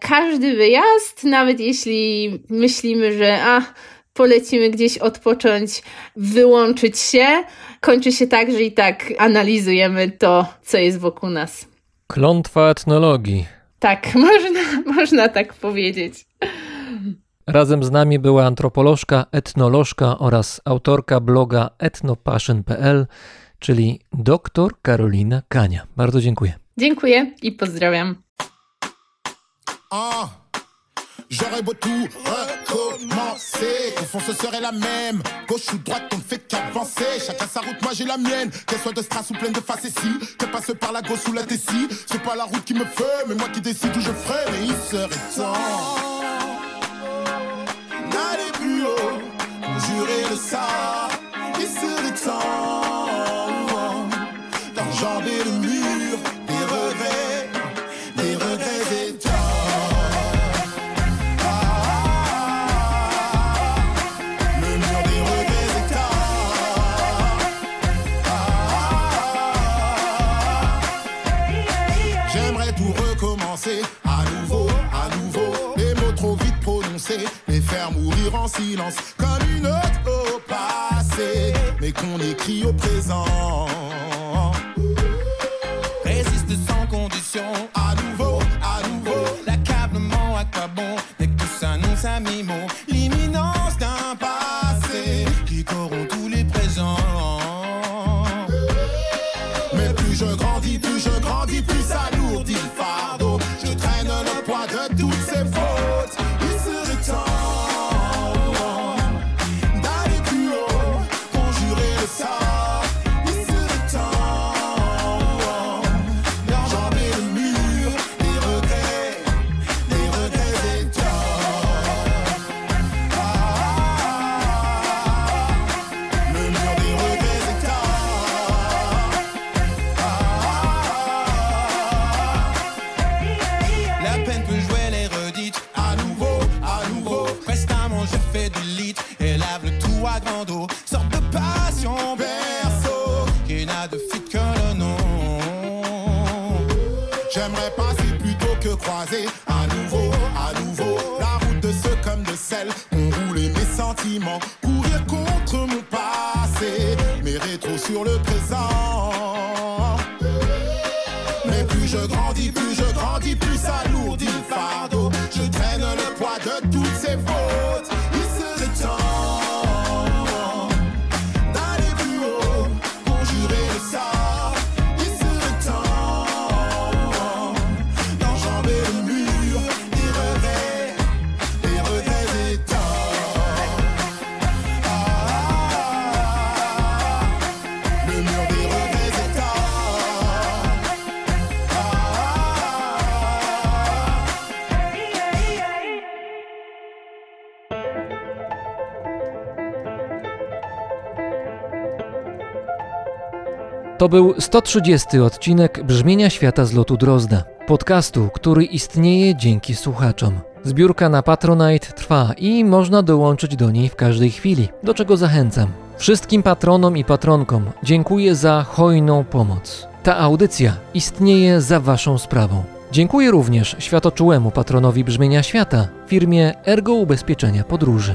każdy wyjazd, nawet jeśli myślimy, że a, polecimy gdzieś odpocząć, wyłączyć się, kończy się tak, że i tak analizujemy to, co jest wokół nas. Klątwa etnologii. Tak, *laughs* można, można tak powiedzieć. Razem z nami była antropolożka, etnolożka oraz autorka bloga etnopassion.pl, czyli dr Karolina Kania. Bardzo dziękuję. Dziękuję i pozdrawiam. Ah, Recommencer, au fond ce serait la même. Gauche ou droite, on ne fait qu'avancer. Chacun sa route, moi j'ai la mienne. Qu'elle soit de strass ou pleine de facéties, qu'elle passe par la gauche ou la tessie. C'est pas la route qui me fait, mais moi qui décide où je ferai. Mais il serait temps d'aller plus haut, conjurer le sort. À nouveau, à nouveau. Les mots trop vite prononcés, les faire mourir en silence comme une note au passé, mais qu'on écrit au présent. Résiste sans condition. À nouveau, à nouveau. L'accablement à quoi bon? Dès que tout s'annonce à mi-mot. To był 130 odcinek Brzmienia Świata z lotu Drozda, podcastu, który istnieje dzięki słuchaczom. Zbiórka na Patronite trwa i można dołączyć do niej w każdej chwili, do czego zachęcam. Wszystkim patronom i patronkom dziękuję za hojną pomoc. Ta audycja istnieje za Waszą sprawą. Dziękuję również światoczułemu patronowi Brzmienia Świata, firmie Ergo Ubezpieczenia Podróży.